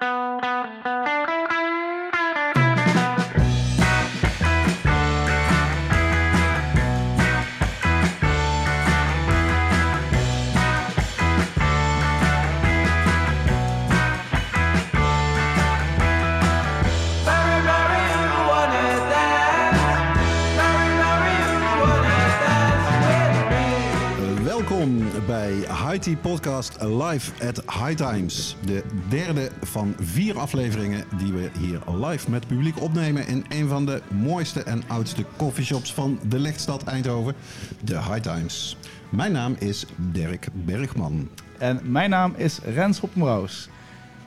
Welkom bij High Podcast Live at High Times. De derde van vier afleveringen die we hier live met publiek opnemen in een van de mooiste en oudste coffeeshops van de lichtstad Eindhoven, de High Times. Mijn naam is Dirk Bergman. En mijn naam is Rens Hoppenbrouws.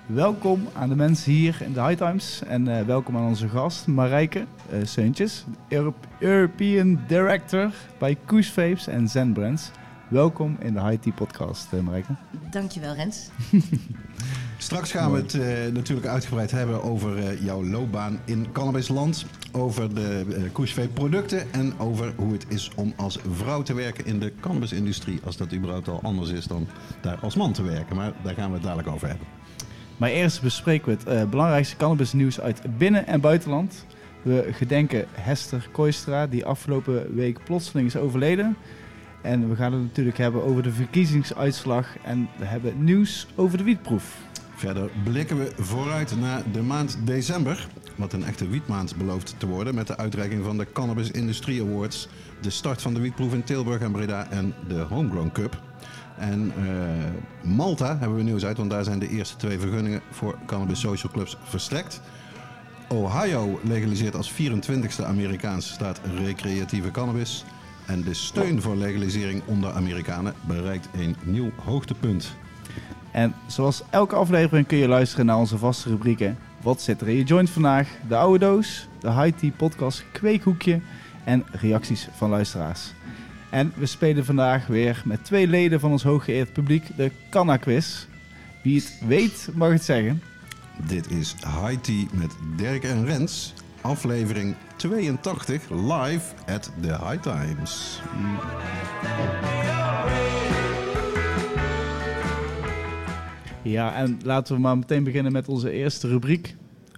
Welkom aan de mensen hier in de High Times. En eh, welkom aan onze gast Marijke uh, Seuntjes, Europe- European Director bij Koes Vapes en Zen Brands. Welkom in de High Tea podcast, uh, Marijke. Dankjewel, Rens. Straks gaan we het eh, natuurlijk uitgebreid hebben over eh, jouw loopbaan in cannabisland. Over de uh, Koesvee producten en over hoe het is om als vrouw te werken in de cannabisindustrie. Als dat überhaupt al anders is dan daar als man te werken. Maar daar gaan we het dadelijk over hebben. Maar eerst bespreken we het eh, belangrijkste cannabisnieuws uit binnen- en buitenland. We gedenken Hester Koistra, die afgelopen week plotseling is overleden. En we gaan het natuurlijk hebben over de verkiezingsuitslag. En we hebben nieuws over de wietproef. Verder blikken we vooruit naar de maand december. Wat een echte wietmaand belooft te worden met de uitreiking van de Cannabis Industrie Awards. De start van de wietproef in Tilburg en Breda en de Homegrown Cup. En eh, Malta hebben we nieuws uit, want daar zijn de eerste twee vergunningen voor cannabis social clubs verstrekt. Ohio legaliseert als 24ste Amerikaanse staat recreatieve cannabis. En de steun voor legalisering onder Amerikanen bereikt een nieuw hoogtepunt. En zoals elke aflevering kun je luisteren naar onze vaste rubrieken. Wat zit er in je joint vandaag? De oude doos, de High Tea podcast Kweekhoekje en reacties van luisteraars. En we spelen vandaag weer met twee leden van ons hooggeëerd publiek de Canna Quiz. Wie het weet mag het zeggen. Dit is High Tea met Dirk en Rens, aflevering 82, live at the High Times. Ja, en laten we maar meteen beginnen met onze eerste rubriek.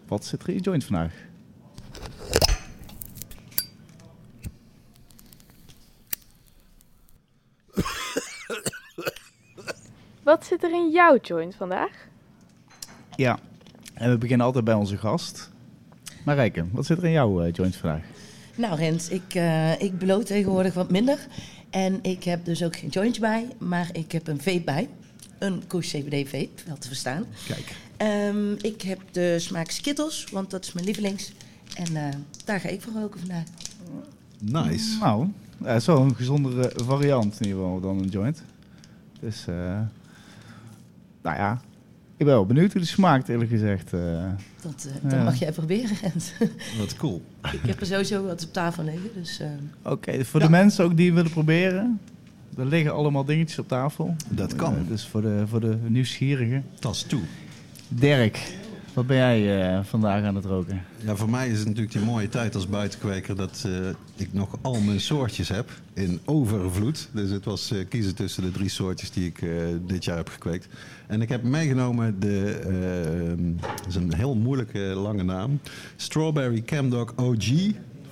Wat zit er in je joint vandaag? Wat zit er in jouw joint vandaag? Ja, en we beginnen altijd bij onze gast. Marijke, wat zit er in jouw eh, joint vandaag? Nou, Rens, ik, eh, ik beloot tegenwoordig wat minder. En ik heb dus ook geen jointje bij, maar ik heb een vape bij. Een Koes CBD vape, wel te verstaan. Kijk, Ehm, ik heb de smaak Skittles, want dat is mijn lievelings. En eh, daar ga ik voor roken vandaag. nice. Nou, dat is wel een gezondere variant in ieder geval dan een joint. Dus, eh, nou ja, ik ben wel benieuwd hoe die smaakt eerlijk gezegd. eh. Dat, eh, dat mag jij proberen, Rens. Wat cool. ik heb er sowieso wat op tafel liggen, dus... eh, Oké, voor Ja. de mensen ook die willen proberen. Er liggen allemaal dingetjes op tafel. Dat kan. Dus voor de, voor de nieuwsgierigen. Tas toe. Dirk, wat ben jij eh, vandaag aan het roken? Ja, voor mij is het natuurlijk die mooie tijd als buitenkweker dat eh, ik nog al mijn soortjes heb in overvloed. Dus het was eh, kiezen tussen de drie soortjes die ik dit jaar heb gekweekt. En ik heb meegenomen de, dat is een heel moeilijke lange naam, Strawberry Camdog OG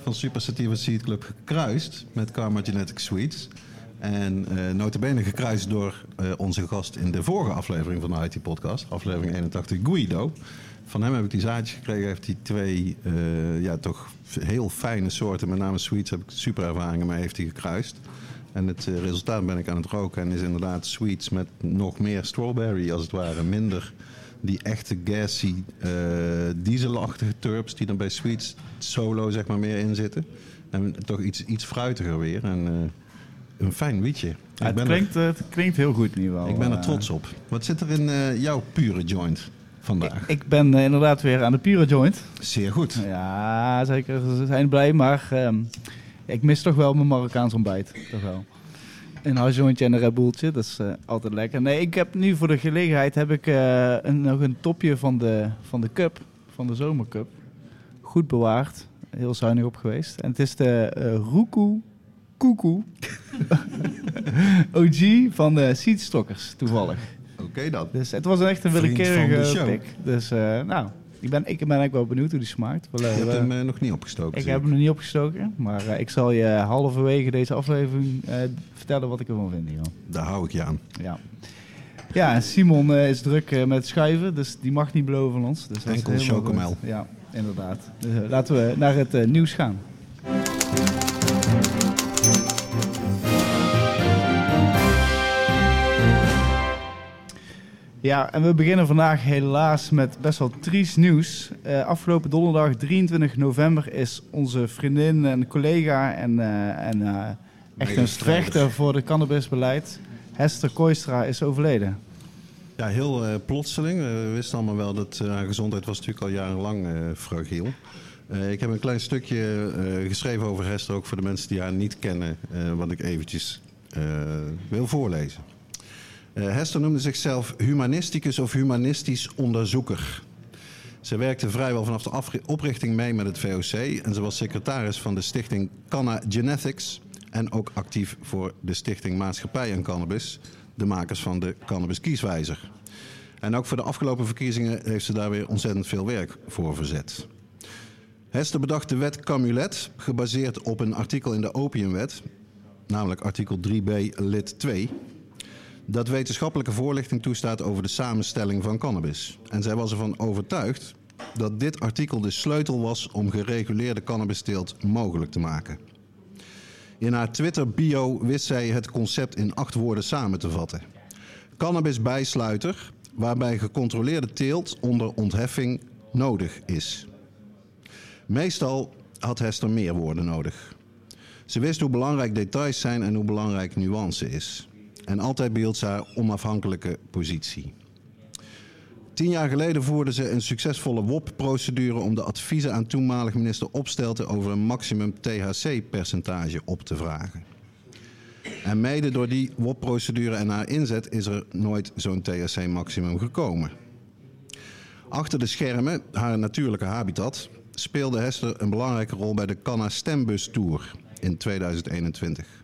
van Super Sativa Seed Club gekruist met Karma Genetic Sweets. En eh notabene gekruist door onze gast in de vorige aflevering van de IT Podcast, aflevering 81, Guido. Van hem heb ik die zaadjes gekregen. Heeft die twee, eh, ja, toch heel fijne soorten, met name sweets, heb ik super ervaringen mee, heeft hij gekruist. En het eh, resultaat ben ik aan het roken en is inderdaad sweets met nog meer strawberry, als het ware. Minder die echte gassy, eh dieselachtige turps die dan bij sweets solo zeg maar meer in zitten. En toch iets, iets fruitiger weer. En een fijn wietje. Ja, het, klinkt, het klinkt heel goed in ieder geval. er, ik ben er trots op. Wat zit er in jouw pure joint vandaag? Ik, ik ben eh, inderdaad weer aan de pure joint. Zeer goed. Ja, zeker. Ze zijn blij, maar ehm, ik mis toch wel mijn Marokkaans ontbijt. Toch wel. Een huisjointje en een Red Bulltje, dat is eh, altijd lekker. Nee, ik heb nu voor de gelegenheid heb ik, eh, een, nog een topje van de, van de cup, van de zomercup. Goed bewaard, heel zuinig op geweest. En het is de eh Ruku Kuku OG van de Seedstockers, toevallig. Dan. Dus het was echt een willekeurige pik. Dus eh, nou, ik ben, ik ben eigenlijk wel benieuwd hoe die smaakt. Wel, Je eh, hebt hem eh, nog niet opgestoken. ik heb hem nog niet opgestoken, maar ik zal je halverwege deze aflevering vertellen wat ik ervan vind. Joh. Daar hou ik je aan. Ja. Ja, Simon is druk eh, met schuiven, dus die mag niet beloven van ons. Dus Enkel chocomel. Ja, inderdaad. Dus, laten we naar het nieuws gaan. Ja, en we beginnen vandaag helaas met best wel triest nieuws. Eh, afgelopen donderdag 23 november is onze vriendin en collega en, eh, en eh, echt een vechter voor de cannabisbeleid, Hester Kooistra, is overleden. Ja, heel plotseling. We wisten allemaal wel dat haar gezondheid was natuurlijk al jarenlang fragiel. Ik heb een klein stukje geschreven over Hester, ook voor de mensen die haar niet kennen, wat ik eventjes wil voorlezen. Eh, Hester noemde zichzelf humanisticus of humanistisch onderzoeker. Ze werkte vrijwel vanaf de oprichting mee met het VOC en ze was secretaris van de stichting Canna Genetics en ook actief voor de stichting Maatschappij en Cannabis, de makers van de Cannabis Kieswijzer. En ook voor de afgelopen verkiezingen heeft ze daar weer ontzettend veel werk voor verzet. Hester bedacht de wet Camulet, gebaseerd op een artikel in de Opiumwet, namelijk artikel 3b lid 2, dat wetenschappelijke voorlichting toestaat over de samenstelling van cannabis. En zij was ervan overtuigd dat dit artikel de sleutel was om gereguleerde cannabisteelt mogelijk te maken. In haar Twitter-bio wist zij het concept in acht woorden samen te vatten. Cannabisbijsluiter, waarbij gecontroleerde teelt onder ontheffing nodig is. Meestal had Hester meer woorden nodig. Ze wist hoe belangrijk details zijn en hoe belangrijk nuance is. En altijd behield ze haar onafhankelijke positie. Tien jaar geleden voerde ze een succesvolle WOP-procedure om de adviezen aan toenmalig minister Opstelten over een maximum THC-percentage op te vragen. En mede door die WOP-procedure en haar inzet is er nooit zo'n THC-maximum gekomen. Achter de schermen, haar natuurlijke habitat, speelde Hester een belangrijke rol bij de Canna Stembus Tour in 2021.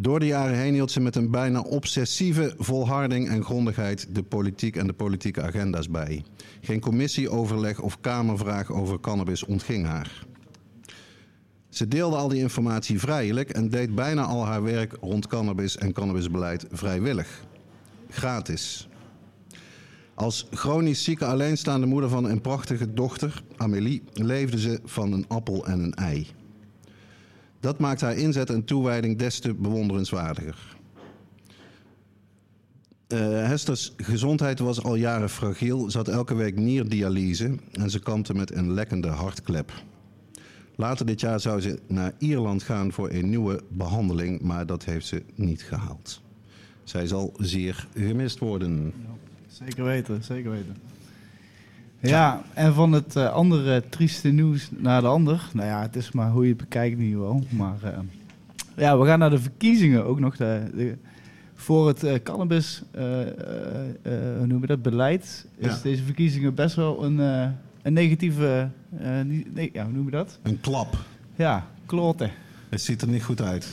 Door de jaren heen hield ze met een bijna obsessieve volharding en grondigheid de politiek en de politieke agenda's bij. Geen commissieoverleg of kamervraag over cannabis ontging haar. Ze deelde al die informatie vrijelijk en deed bijna al haar werk rond cannabis en cannabisbeleid vrijwillig. Gratis. Als chronisch zieke alleenstaande moeder van een prachtige dochter, Amélie, leefde ze van een appel en een ei. Dat maakt haar inzet en toewijding des te bewonderenswaardiger. Eh, Hesters gezondheid was al jaren fragiel. Had elke week nierdialyse en ze kampte met een lekkende hartklep. Later dit jaar zou ze naar Ierland gaan voor een nieuwe behandeling, maar dat heeft ze niet gehaald. Zij zal zeer gemist worden. Zeker weten, zeker weten. Ja, en van het eh, andere trieste nieuws naar de ander. Nou ja, het is maar hoe je het bekijkt ieder geval. Maar eh, ja, we gaan naar de verkiezingen ook nog. De, de- voor het eh, cannabis, hoe noem je dat, beleid... is Ja. deze verkiezingen best wel een, een negatieve... nee, ja, hoe noem je dat? Een klap. Ja, kloten. Het ziet er niet goed uit.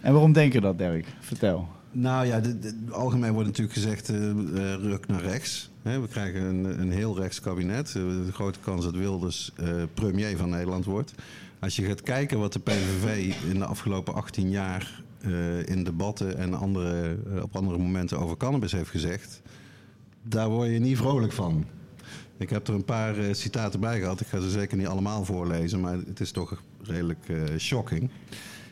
En waarom denk je dat, Dirk? Vertel. Nou ja, de, algemeen wordt natuurlijk gezegd eh, eh, ruk naar rechts. We krijgen een, een heel rechts kabinet. Eh, de grote kans dat Wilders premier van Nederland wordt. Als je gaat kijken wat de PVV in de afgelopen 18 jaar in debatten en andere, op andere momenten over cannabis heeft gezegd, daar word je niet vrolijk van. Ik heb er een paar citaten bij gehad. Ik ga ze zeker niet allemaal voorlezen, maar het is toch redelijk shocking.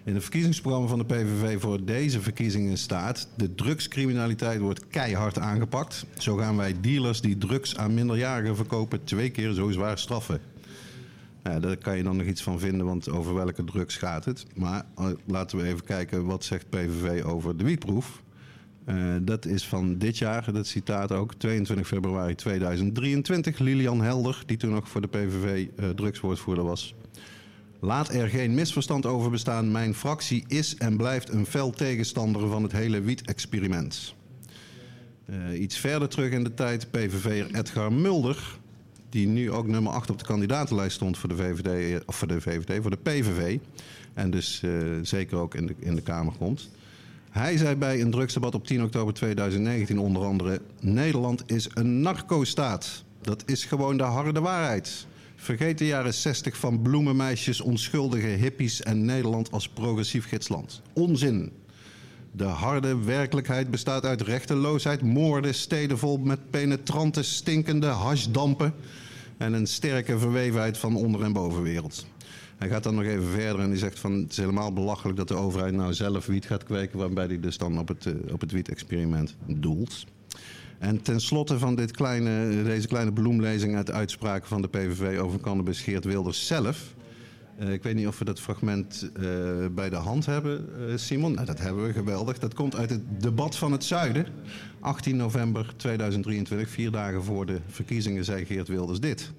In het verkiezingsprogramma van de PVV voor deze verkiezingen staat... de drugscriminaliteit wordt keihard aangepakt. Zo gaan wij dealers die drugs aan minderjarigen verkopen... twee keer zo zwaar straffen. Ja, daar kan je dan nog iets van vinden, want over welke drugs gaat het. Maar eh, laten we even kijken, wat zegt PVV over de wietproef? Eh, dat is van dit jaar, dat citaat ook, 22 februari 2023. Lilian Helder, die toen nog voor de PVV eh, drugswoordvoerder was... Laat er geen misverstand over bestaan. Mijn fractie is en blijft een fel tegenstander van het hele wiet-experiment. Eh, iets verder terug in de tijd, PVV'er Edgar Mulder, die nu ook nummer 8 op de kandidatenlijst stond voor de VVD, of voor de VVD, voor de PVV, en dus eh, zeker ook in de, in de Kamer komt. Hij zei bij een drugsdebat op 10 oktober 2019 onder andere... Nederland is een narco-staat. Dat is gewoon de harde waarheid. Vergeet de jaren 60 van bloemenmeisjes, onschuldige hippies... en Nederland als progressief gidsland. Onzin. De harde werkelijkheid bestaat uit rechteloosheid, moorden, steden vol met penetrante, stinkende hasdampen en een sterke verwevenheid van onder- en bovenwereld. Hij gaat dan nog even verder en hij zegt van het is helemaal belachelijk dat de overheid nou zelf wiet gaat kweken, waarbij hij dus dan op het, uh, op het wiet-experiment doelt. En tenslotte van dit kleine, deze kleine bloemlezing uit de uitspraken van de PVV over cannabis Geert Wilders zelf. Uh, ik weet niet of we dat fragment uh, bij de hand hebben, uh, Simon. Nou, dat hebben we, geweldig. Dat komt uit het debat van het Zuiden. 18 november 2023, vier dagen voor de verkiezingen, zei Geert Wilders dit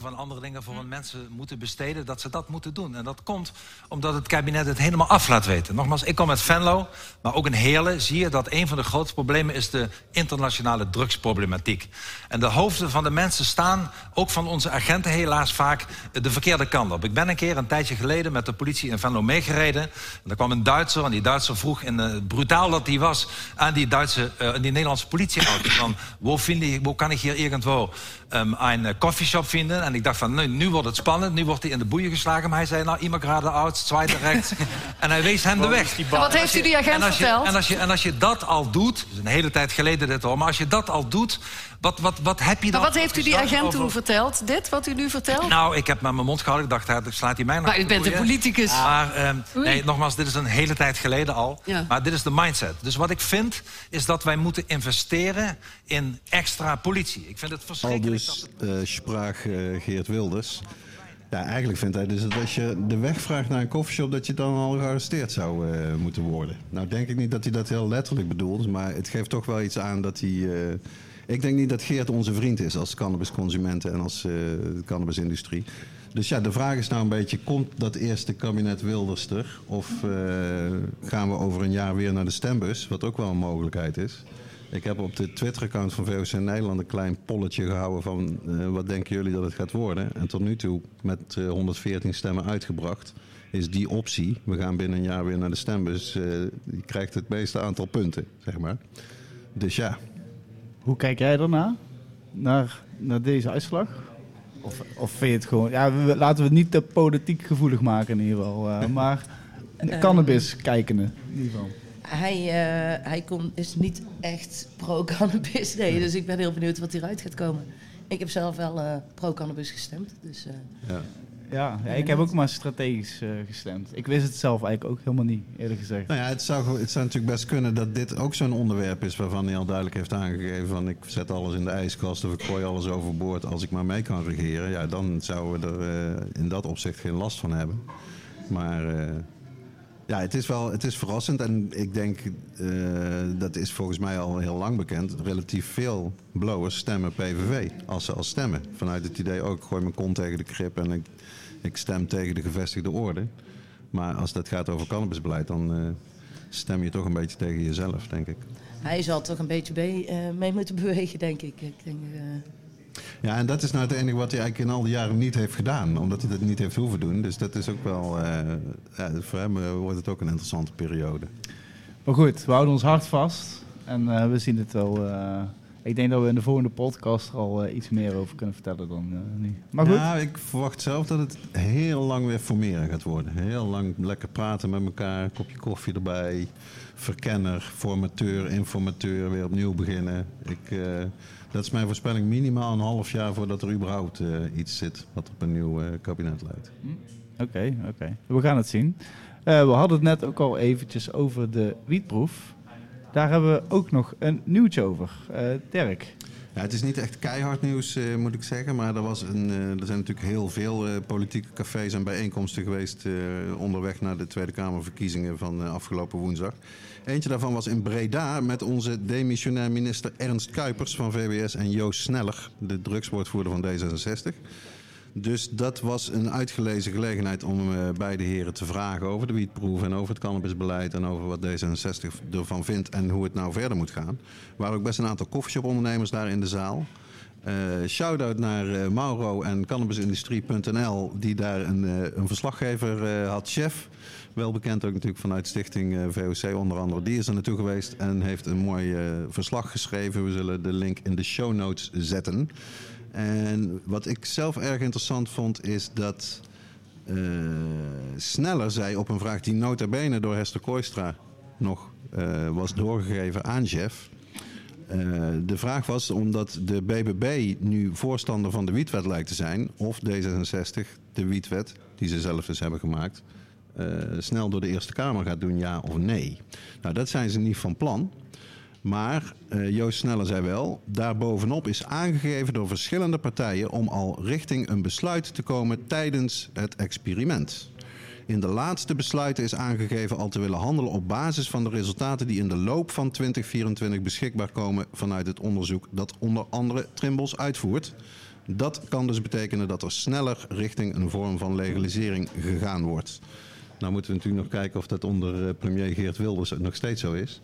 van andere dingen voor mensen moeten besteden, dat ze dat moeten doen. En dat komt omdat het kabinet het helemaal af laat weten. Nogmaals, ik kom uit Venlo, maar ook in Heerlen zie je dat een van de grootste problemen is de internationale drugsproblematiek. En de hoofden van de mensen staan, ook van onze agenten helaas vaak, de verkeerde kant op. Ik ben een keer een tijdje geleden met de politie in Venlo meegereden. En er kwam een Duitser en die Duitser vroeg, in, uh, brutaal dat die was, aan die, Duitse, uh, die Nederlandse politieauto. Van, wo, vind ik, wo kan ik hier irgendwo um, een koffieshop vinden? En ik dacht van, nu, nu wordt het spannend, nu wordt hij in de boeien geslagen. Maar hij zei, nou, iemand gerade ouds, tweede rechts. en hij wees hem de weg. En wat heeft u die agent en verteld? Je, en, als je, en als je dat al doet, is een hele tijd geleden dit al... maar als je dat al doet, wat, wat, wat heb je dan... Maar wat heeft u die agent over... toen verteld? Dit, wat u nu vertelt? Nou, ik heb met mijn mond gehouden. Ik dacht, slaat hij mij nog Maar u bent een politicus. Maar um, nee, nogmaals, dit is een hele tijd geleden al. Ja. Maar dit is de mindset. Dus wat ik vind, is dat wij moeten investeren in extra politie. Ik vind het Al verschrikkelijk... dus Geert Wilders. Ja, eigenlijk vindt hij dus dat als je de weg vraagt naar een koffieshop... dat je dan al gearresteerd zou uh, moeten worden. Nou denk ik niet dat hij dat heel letterlijk bedoelt... maar het geeft toch wel iets aan dat hij... ik denk niet dat Geert onze vriend is als cannabisconsumenten en als cannabisindustrie. Dus ja, de vraag is nou een beetje, komt dat eerste kabinet Wilders er? Of gaan we over een jaar weer naar de stembus, wat ook wel een mogelijkheid is? Ik heb op de Twitter-account van VOC Nederland een klein polletje gehouden van uh, wat denken jullie dat het gaat worden? En tot nu toe met uh, 114 stemmen uitgebracht is die optie, we gaan binnen een jaar weer naar de stembus, uh, die krijgt het meeste aantal punten, zeg maar. Dus ja, Hoe kijk jij daarna? Naar, naar deze uitslag? Of, of vind je het gewoon... Ja, we, laten we het niet te politiek gevoelig maken in ieder geval. Uh, maar cannabis kijkende in ieder geval. Hij, uh, hij komt, is niet echt pro-cannabis, nee. Dus ik ben heel benieuwd wat hieruit gaat komen. Ik heb zelf wel uh, pro-cannabis gestemd. Dus, uh, ja. Ja, ja, ik heb ook maar strategisch uh, gestemd. Ik wist het zelf eigenlijk ook helemaal niet, eerlijk gezegd. Nou ja, het zou, het zou natuurlijk best kunnen dat dit ook zo'n onderwerp is waarvan hij al duidelijk heeft aangegeven van ik zet alles in de ijskast of ik gooi alles overboord als ik maar mee kan regeren. Ja, dan zouden we er uh, in dat opzicht geen last van hebben. Maar uh, ja, het is wel het is verrassend en ik denk, dat is volgens mij al heel lang bekend, relatief veel blowers stemmen PVV als ze al stemmen. Vanuit het idee ook, ik gooi mijn kont tegen de krip en ik ik stem tegen de gevestigde orde. Maar als dat gaat over cannabisbeleid, dan uh, stem je toch een beetje tegen jezelf, denk ik. Hij zal toch een beetje mee, uh, mee moeten bewegen, denk ik. ik denk. Ja, en dat is nou het enige wat hij eigenlijk in al die jaren niet heeft gedaan. Omdat hij dat niet heeft hoeven doen. Dus dat is ook wel... ja, voor hem wordt het ook een interessante periode. Maar goed, we houden ons hart vast. En we zien het wel... Ik denk dat we in de volgende podcast er al iets meer over kunnen vertellen dan nu. Maar goed. Ja, ik verwacht zelf dat het heel lang weer formeren gaat worden. Heel lang lekker praten met elkaar, kopje koffie erbij. Verkenner, formateur, informateur, weer opnieuw beginnen. Ik, dat is mijn voorspelling minimaal een half jaar voordat er überhaupt iets zit wat op een nieuw kabinet leidt. Oké, okay, oké. Okay. We gaan het zien. we hadden het net ook al eventjes over de wietproef. Daar hebben we ook nog een nieuwtje over. Dirk. Het is niet echt keihard nieuws, uh, moet ik zeggen. Maar er, was een, uh, er zijn natuurlijk heel veel politieke cafés en bijeenkomsten geweest... onderweg naar de Tweede Kamerverkiezingen van afgelopen woensdag. Eentje daarvan was in Breda met onze demissionair minister Ernst Kuipers van VWS... en Joost Sneller, de drugswoordvoerder van D66... Dus dat was een uitgelezen gelegenheid om uh, beide heren te vragen over de wietproef en over het cannabisbeleid en over wat D66 ervan vindt en hoe het nou verder moet gaan. Er waren ook best een aantal koffieshopondernemers daar in de zaal. Eh Shout-out naar eh, Mauro en cannabisindustrie.nl, die daar een, eh, een verslaggever eh, had. Chef, wel bekend ook natuurlijk vanuit stichting eh, VOC onder andere. Die is er naartoe geweest en heeft een mooi eh, verslag geschreven. We zullen de link in de show notes zetten. En wat ik zelf erg interessant vond, is dat eh, Sneller zei op een vraag die nota bene door Hester Kooistra nog eh, was doorgegeven aan Jeff. Eh, de vraag was omdat de BBB nu voorstander van de wietwet lijkt te zijn, of D66 de wietwet, die ze zelf dus hebben gemaakt, snel door de Eerste Kamer gaat doen, ja of nee. Nou, dat zijn ze niet van plan. Maar eh, Joost Sneller zei wel, daarbovenop is aangegeven door verschillende partijen om al richting een besluit te komen tijdens het experiment. In de laatste besluiten is aangegeven al te willen handelen op basis van de resultaten die in de loop van 2024 beschikbaar komen vanuit het onderzoek dat onder andere Trimbos uitvoert. Dat kan dus betekenen dat er sneller richting een vorm van legalisering gegaan wordt. Nou moeten we natuurlijk nog kijken of dat onder eh, premier Geert Wilders nog steeds zo is.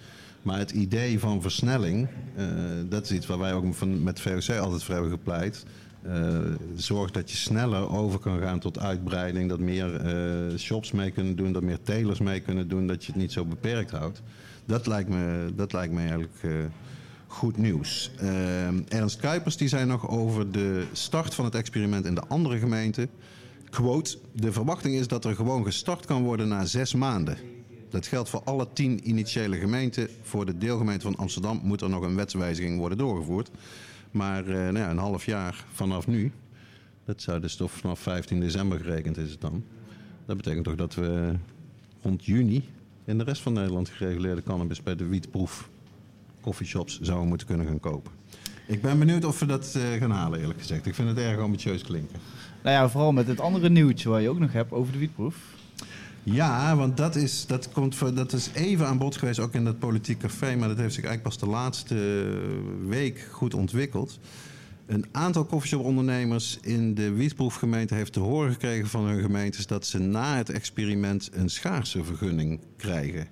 Maar het idee van versnelling, eh, dat is iets waar wij ook van, met VOC altijd voor hebben gepleit. Eh, zorg dat je sneller over kan gaan tot uitbreiding. Dat meer eh, shops mee kunnen doen, dat meer telers mee kunnen doen. Dat je het niet zo beperkt houdt. Dat lijkt me, dat lijkt me eigenlijk goed nieuws. Ernst Kuipers die zei nog over de start van het experiment in de andere gemeenten. Quote, de verwachting is dat er gewoon gestart kan worden na zes maanden. Dat geldt voor alle tien initiële gemeenten. Voor de deelgemeente van Amsterdam moet er nog een wetswijziging worden doorgevoerd. Maar eh, nou ja, een half jaar vanaf nu, dat zou dus toch vanaf 15 december gerekend is het dan. Dat betekent toch dat we rond juni in de rest van Nederland gereguleerde cannabis bij de wietproef coffeeshops zouden moeten kunnen gaan kopen. Ik ben benieuwd of we dat eh, gaan halen eerlijk gezegd. Ik vind het erg ambitieus klinken. Nou ja, vooral met het andere nieuwtje waar je ook nog hebt over de wietproef. Ja, want dat is, dat, komt voor, dat is even aan bod geweest, ook in dat politiek café. Maar dat heeft zich eigenlijk pas de laatste week goed ontwikkeld. Een aantal koffieshop-ondernemers in de wietproefgemeente heeft te horen gekregen van hun gemeentes dat ze na het experiment een schaarse vergunning krijgen.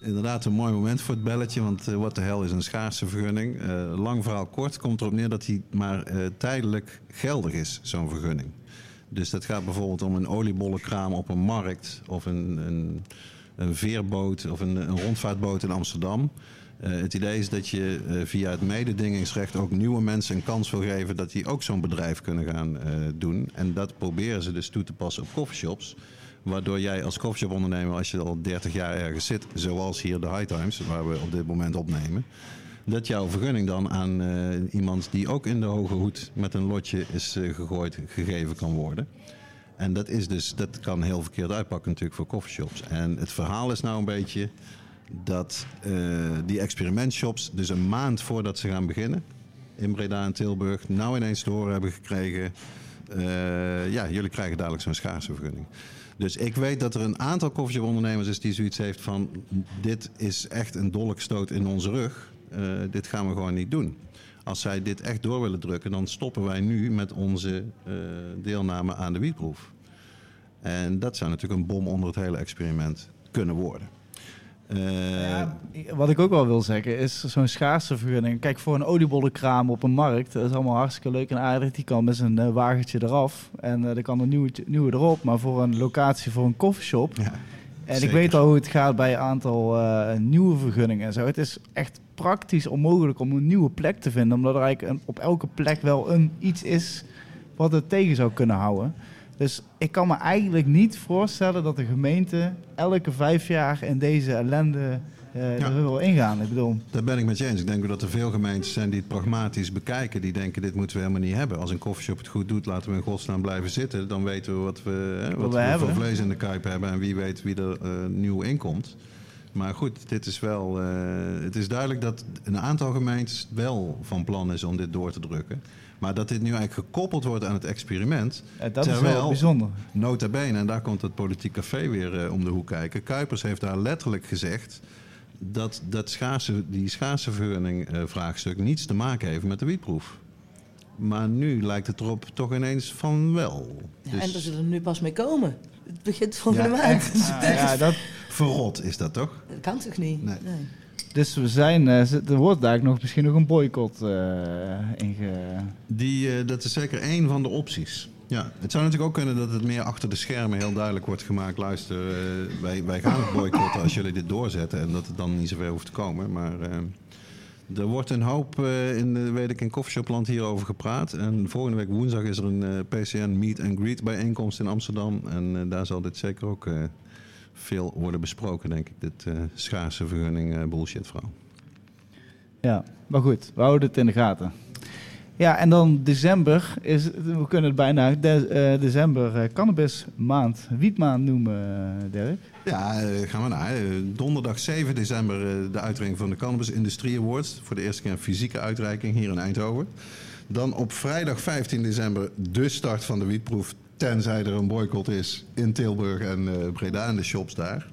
Inderdaad, een mooi moment voor het belletje, want eh, wat de hel is een schaarse vergunning? Eh, lang verhaal kort komt erop neer dat die maar eh, tijdelijk geldig is, zo'n vergunning. Dus dat gaat bijvoorbeeld om een oliebollenkraam op een markt of een, een, een veerboot of een, een rondvaartboot in Amsterdam. Eh, het idee is dat je eh, via het mededingingsrecht ook nieuwe mensen een kans wil geven dat die ook zo'n bedrijf kunnen gaan eh, doen. En dat proberen ze dus toe te passen op coffeeshops. Waardoor jij als coffeeshop-ondernemer, als je al 30 jaar ergens zit, zoals hier de High Times, waar we op dit moment opnemen, dat jouw vergunning dan aan eh, iemand die ook in de hoge hoed met een lotje is eh, gegooid, gegeven kan worden. En dat, is dus, dat kan heel verkeerd uitpakken natuurlijk voor coffeeshops. En het verhaal is nou een beetje dat eh, die experimentshops dus een maand voordat ze gaan beginnen in Breda en Tilburg nou ineens te horen hebben gekregen... ja, jullie krijgen dadelijk zo'n schaarse vergunning. Dus ik weet dat er een aantal coffeeshop-ondernemers is die zoiets heeft van... dit is echt een dolkstoot in onze rug. Eh, dit gaan we gewoon niet doen. Als zij dit echt door willen drukken, dan stoppen wij nu met onze eh, deelname aan de wietproef. En dat zou natuurlijk een bom onder het hele experiment kunnen worden. Eh, Wat ik ook wel wil zeggen is zo'n schaarse vergunning. Kijk, voor een oliebollenkraam op een markt, dat is allemaal hartstikke leuk en aardig. Die kan met zijn wagentje eraf en er kan een nieuwe, nieuwe erop. Maar voor een locatie voor een koffieshop... ja. En Zeker. ik weet al hoe het gaat bij een aantal eh, nieuwe vergunningen en zo. Het is echt praktisch onmogelijk om een nieuwe plek te vinden. Omdat er eigenlijk een- op elke plek wel een, iets is wat het tegen zou kunnen houden. Dus ik kan me eigenlijk niet voorstellen dat de gemeente elke vijf jaar in deze ellende Ja. er wil ingaan. Ik bedoel, Daar ben ik met je eens. Ik denk dat er veel gemeentes zijn die het pragmatisch bekijken. Die denken, dit moeten we helemaal niet hebben. Als een koffieshop het goed doet, laten we in godsnaam blijven zitten. Dan weten we wat we, hè, wat we we voor vlees in de kuip hebben. En wie weet wie er eh, nieuw inkomt. Maar goed, dit is wel, eh, het is duidelijk dat een aantal gemeentes wel van plan is om dit door te drukken. Maar dat dit nu eigenlijk gekoppeld wordt aan het experiment. dat is wel bijzonder. Nota bene, en daar komt het politiek café weer om de hoek kijken. Kuipers heeft daar letterlijk gezegd dat, dat schaarse, die schaarse vergunning eh, vraagstuk niets te maken heeft met de wietproef. Maar nu lijkt het erop toch ineens van wel. Ja, Dus En daar zullen we nu pas mee komen. Het begint volgende Ja, maand. echt? Ah, ja, dat, verrot is dat toch? Dat kan toch niet? Nee. Dus we zijn, eh, er wordt daar nog misschien nog een boycott eh inge... Die, eh, dat is zeker één van de opties. Ja, het zou natuurlijk ook kunnen dat het meer achter de schermen heel duidelijk wordt gemaakt. Luister, eh, wij, wij gaan het boycotten als jullie dit doorzetten. En dat het dan niet zover hoeft te komen. Maar eh, er wordt een hoop eh, in, de, weet ik, in Coffeeshopland hierover gepraat. En volgende week woensdag is er een PCN Meet and Greet bijeenkomst in Amsterdam. En daar zal dit zeker ook veel worden besproken, denk ik. Dit schaarse vergunning bullshit verhaal. Ja, maar goed, we houden het in de gaten. Ja, en dan december is, we kunnen het bijna eh, december eh, cannabis maand, wietmaand noemen, eh, Dirk. Ja, gaan we naar. Donderdag 7 december de uitreiking van de Cannabis Industrie Awards. Voor de eerste keer een fysieke uitreiking hier in Eindhoven. Dan op vrijdag 15 december de start van de wietproef. Tenzij er een boycott is in Tilburg en Breda en de shops daar.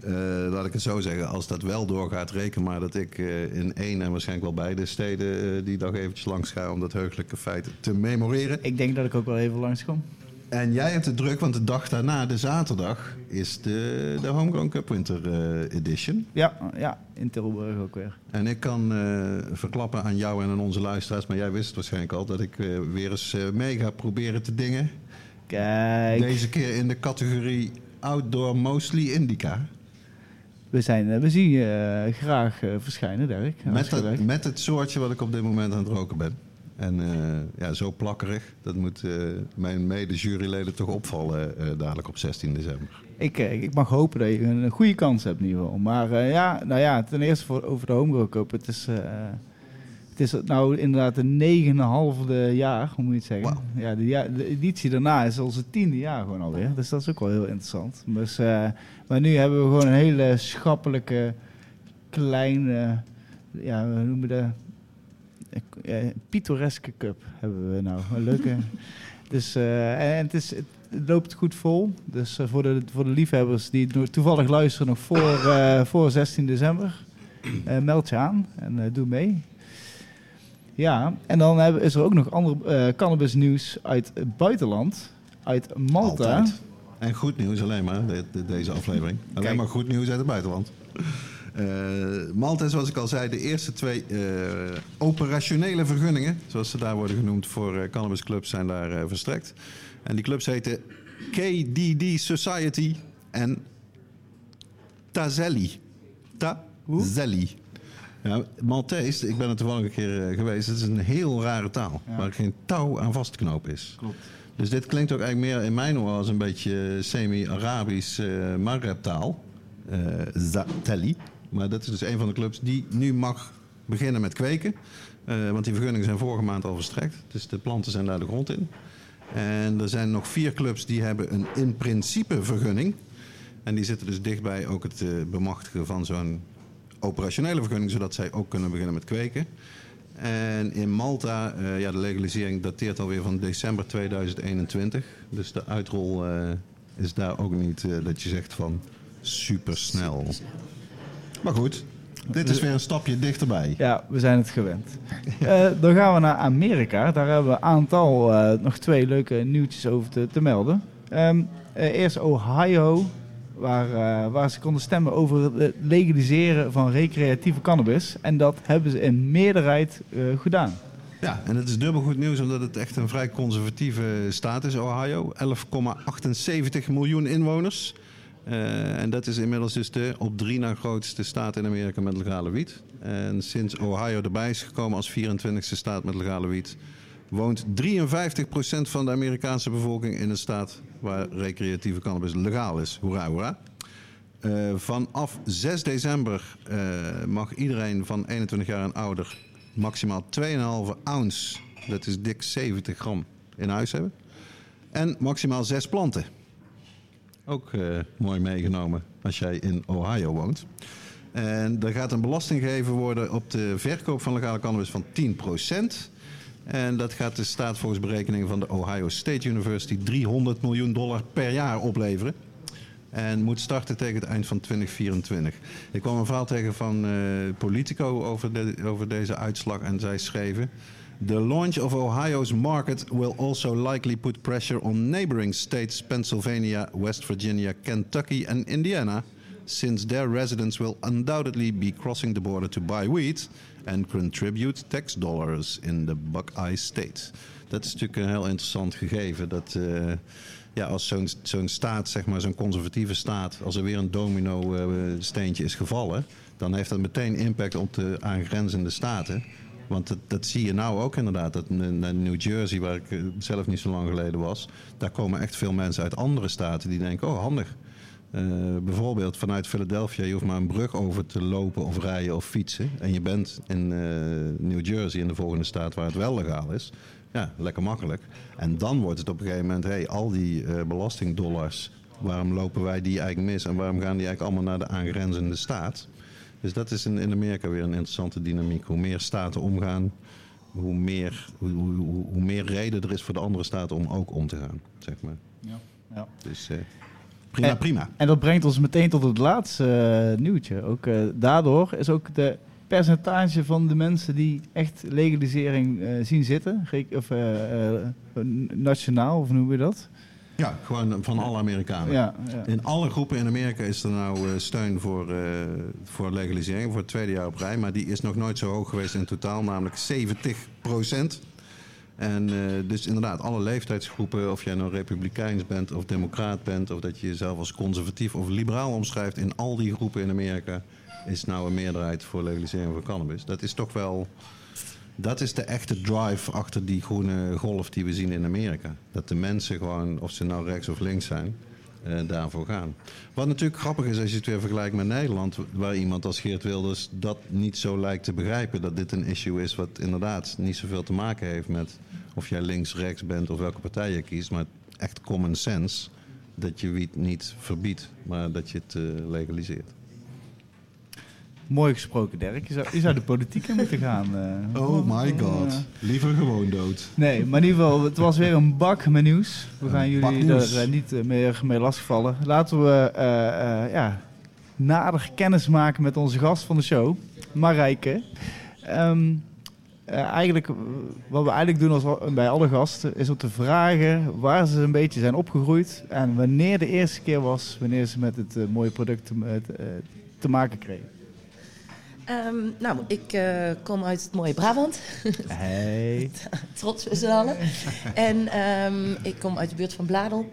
Eh, laat ik het zo zeggen, als dat wel doorgaat, reken maar dat ik eh, in één en waarschijnlijk wel beide steden eh, die dag eventjes langs ga om dat heugelijke feit te memoreren. Ik denk dat ik ook wel even langskom. En jij hebt het druk, want de dag daarna, de zaterdag, is de, de Homegrown Cup Winter Edition. Ja, ja, in Tilburg ook weer. En ik kan verklappen aan jou en aan onze luisteraars, maar jij wist het waarschijnlijk al, dat ik weer eens mee ga proberen te dingen. Kijk, Deze keer in de categorie Outdoor Mostly Indica. We, zijn, eh, we zien je eh, graag eh, verschijnen, Dirk. Met, met het soortje wat ik op dit moment aan het roken ben. En ja, zo plakkerig, dat moet mijn mede-juryleden toch opvallen dadelijk op 16 december. Ik, ik mag hopen dat je een, goede kans hebt in ieder geval. Maar ja, nou ja, ten eerste voor, over de Homegrown Cup. Het is, eh, het is nou inderdaad de negenhalfde jaar, hoe moet je het zeggen? Ja, de, de editie daarna is onze tiende jaar gewoon alweer. Dus dat is ook wel heel interessant. Dus, maar nu hebben we gewoon een hele schappelijke, kleine, ja, we noemen de eh, pittoreske cup hebben we nou. Een leuke. dus eh, en het, is, het loopt goed vol. Dus eh, voor, de, voor de liefhebbers die toevallig luisteren nog voor, eh, voor 16 december, eh, meld je aan en eh, doe mee. Ja, en dan hebben, is er ook nog ander eh cannabis nieuws uit het buitenland. Uit Malta. Altijd. En goed nieuws alleen maar, de- de- deze aflevering. Alleen Kijk. maar goed nieuws uit het buitenland. Eh, Malta zoals ik al zei, de eerste twee eh, operationele vergunningen, zoals ze daar worden genoemd, voor eh, cannabisclubs zijn daar verstrekt. En die clubs heten KDD Society en Tazelli. Tazelli. Ja, Maltese, ik ben er toevallig een keer geweest. Het is een heel rare taal, Ja. waar geen touw aan vast te knopen is. Klopt. Dus dit klinkt ook eigenlijk meer in mijn oor als een beetje semi-Arabisch uh, Maghreb-taal. Eh, Zatelli. Maar dat is dus een van de clubs die nu mag beginnen met kweken. Eh, want die vergunningen zijn vorige maand al verstrekt. Dus de planten zijn daar de grond in. En er zijn nog vier clubs die hebben een in principe vergunning. En die zitten dus dichtbij ook het eh, bemachtigen van zo'n operationele vergunning, zodat zij ook kunnen beginnen met kweken. En in Malta, eh, ja, de legalisering dateert alweer van december 2021. Dus de uitrol eh, is daar ook niet eh, dat je zegt van super snel. Maar goed, dit is weer een stapje dichterbij. Ja, we zijn het gewend. Dan gaan we naar Amerika. Daar hebben we een aantal, nog twee leuke nieuwtjes over te, te melden. Ehm, eh, eerst Ohio, waar, eh, waar ze konden stemmen over het legaliseren van recreatieve cannabis. En dat hebben ze in meerderheid eh, gedaan. Ja, en het is dubbel goed nieuws omdat het echt een vrij conservatieve staat is, Ohio. 11,78 miljoen inwoners. Eh, en dat is inmiddels dus de op drie na grootste staat in Amerika met legale wiet. En sinds Ohio erbij is gekomen als 24ste staat met legale wiet, woont 53% van de Amerikaanse bevolking in een staat waar recreatieve cannabis legaal is. Hoera, hoera. Eh, vanaf 6 december eh, mag iedereen van 21 jaar en ouder maximaal 2,5 ounce, dat is dik 70 gram, in huis hebben. En maximaal 6 planten. Ook eh, mooi meegenomen als jij in Ohio woont. En er gaat een belasting gegeven worden op de verkoop van legale cannabis van 10%. En dat gaat de staat volgens berekeningen van de Ohio State University 300 miljoen dollar per jaar opleveren. En moet starten tegen het eind van 2024. Ik kwam een verhaal tegen van eh, Politico over, de- over deze uitslag. En zij schreven... The launch of Ohio's market will also likely put pressure on neighboring states Pennsylvania, West Virginia, Kentucky en Indiana since their residents will undoubtedly be crossing the border to buy wheat and contribute tax dollars in the Buckeye State. Dat is natuurlijk een heel interessant gegeven. Dat eh, ja, als zo'n staat, zeg maar, zo'n conservatieve staat, als er weer een domino eh, steentje is gevallen, dan heeft dat meteen impact op de aangrenzende staten. Want dat, dat zie je nou ook inderdaad. Dat New Jersey, waar ik eh, zelf niet zo lang geleden was, daar komen echt veel mensen uit andere staten die denken: oh, handig. Eh, bijvoorbeeld vanuit Philadelphia, je hoeft maar een brug over te lopen of rijden of fietsen. En je bent in eh, New Jersey, in de volgende staat waar het wel legaal is. Ja, lekker makkelijk. En dan wordt het op een gegeven moment, hey, al die eh, belastingdollars, waarom lopen wij die eigenlijk mis? En waarom gaan die eigenlijk allemaal naar de aangrenzende staat? Dus dat is in, in Amerika weer een interessante dynamiek. Hoe meer staten omgaan, hoe meer, hoe, hoe, hoe, meer reden er is voor de andere staten om ook om te gaan, zeg maar. Ja. Ja. Dus eh, prima, En- prima. En dat brengt ons meteen tot het laatste eh, nieuwtje. Ook, eh, daardoor is ook de percentage van de mensen die echt legalisering eh, zien zitten, of nationaal, of hoe noem je dat? Ja, gewoon van alle Amerikanen. Ja, ja. In alle groepen in Amerika is er nou steun voor, voor legalisering, voor het tweede jaar op rij. Maar die is nog nooit zo hoog geweest in totaal, namelijk 70 procent. En eh, dus inderdaad, alle leeftijdsgroepen, of jij nou republikeins bent of democraat bent, of dat je jezelf als conservatief of liberaal omschrijft, in al die groepen in Amerika is nou een meerderheid voor legalisering van cannabis. Dat is toch wel, dat is de echte drive achter die groene golf die we zien in Amerika. Dat de mensen gewoon, of ze nou rechts of links zijn, daarvoor gaan. Wat natuurlijk grappig is als je het weer vergelijkt met Nederland, waar iemand als Geert Wilders dat niet zo lijkt te begrijpen. Dat dit een issue is wat inderdaad niet zoveel te maken heeft met of jij links, rechts bent of welke partij je kiest, maar echt common sense. Dat je wiet niet verbiedt, maar dat je het eh, legaliseert. Mooi gesproken, Dirk. Je zou, je zou de politiek in moeten gaan. eh. Oh my god. Liever gewoon dood. Nee, maar in ieder geval, het was weer een bak met nieuws. We gaan jullie er eh, niet eh, meer mee lastigvallen. Laten we ja, nader kennis maken met onze gast van de show, Marijke. Ehm, eh, eigenlijk, wat we eigenlijk doen als, al- bij alle gasten, is om te vragen waar ze een beetje zijn opgegroeid. En wanneer de eerste keer was, wanneer ze met het mooie product te, te maken kregen. Ehm, nou, ik eh, kom uit het mooie Brabant. Hey. Trots met z'n allen. en ehm, ik kom uit de buurt van Bladel.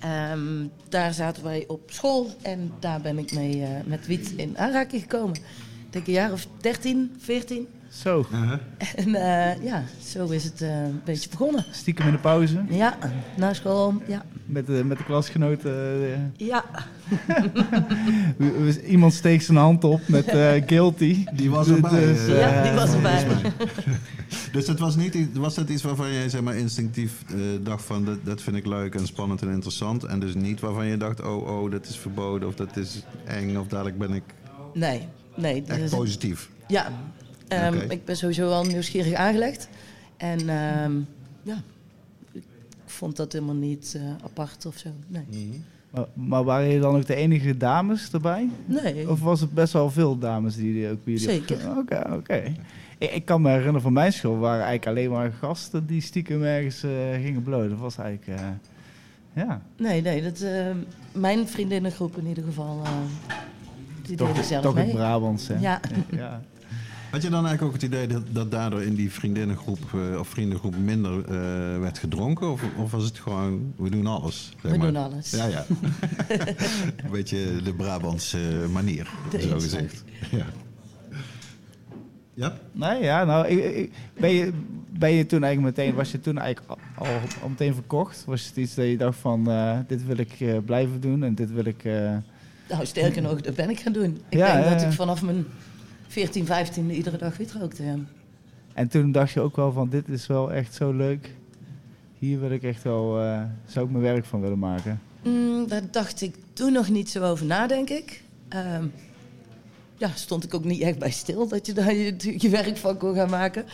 Ehm, daar zaten wij op school en daar ben ik mee eh, met wiet in aanraking gekomen. Ik denk een jaar of 13, 14. Zo, En eh, ja, zo is het eh, een beetje begonnen. stiekem in de pauze Ja, na school, ja. met de, met de klasgenoten. eh, Ja, Iemand steekt zijn hand op met eh, guilty. Die was Dus, erbij, dus, eh, ja eh, die was erbij. Dus het was, niet, iets- was dat iets waarvan jij zeg maar, instinctief eh, dacht van dat, dat vind ik leuk en spannend en interessant. En dus niet waarvan je dacht, oh, oh, dat is verboden of dat is eng of dadelijk ben ik Nee, nee. echt positief. Ja, ehm, ik ben sowieso wel nieuwsgierig aangelegd. En ehm, ja, ik vond dat helemaal niet eh, apart of zo. Nee. maar, maar waren je dan ook de enige dames erbij? Nee. Of was het best wel veel dames die die ook bij jullie... Zeker. Oké, oké. Ik, ik kan me herinneren van mijn school waren eigenlijk alleen maar gasten die stiekem ergens eh, gingen blowen. Dat was eigenlijk... eh, ja, Nee, nee, dat, ehm, mijn vriendinnengroep in ieder geval, eh, die toch, deden zelf toch mee. het Brabants, hè? Ja. ja. Had je dan eigenlijk ook het idee dat, dat daardoor in die vriendinnengroep eh, of vriendengroep minder eh, werd gedronken? Of, of was het gewoon, we doen alles? zeg We maar? doen alles. Ja, ja. Een beetje de Brabantse manier, De zo inslag. gezegd. Ja. Ja? Nee, ja, nou, ik, ik- ben, je, ben je toen eigenlijk meteen, was je toen eigenlijk al, meteen verkocht? Was het iets dat je dacht van, eh, dit wil ik eh, blijven doen en dit wil ik... eh, Nou, sterker nog, dat ben ik gaan doen. Ik Ja, denk ja, dat ik vanaf mijn 14, 15 iedere dag wiet rookte. ja. En toen dacht je ook wel van, dit is wel echt zo leuk. Hier wil ik echt wel, eh, zou ik mijn werk van willen maken. Mm, daar dacht ik toen nog niet zo over na, denk ik. Ehm, ja, stond ik ook niet echt bij stil dat je daar je, je werk van kon gaan maken.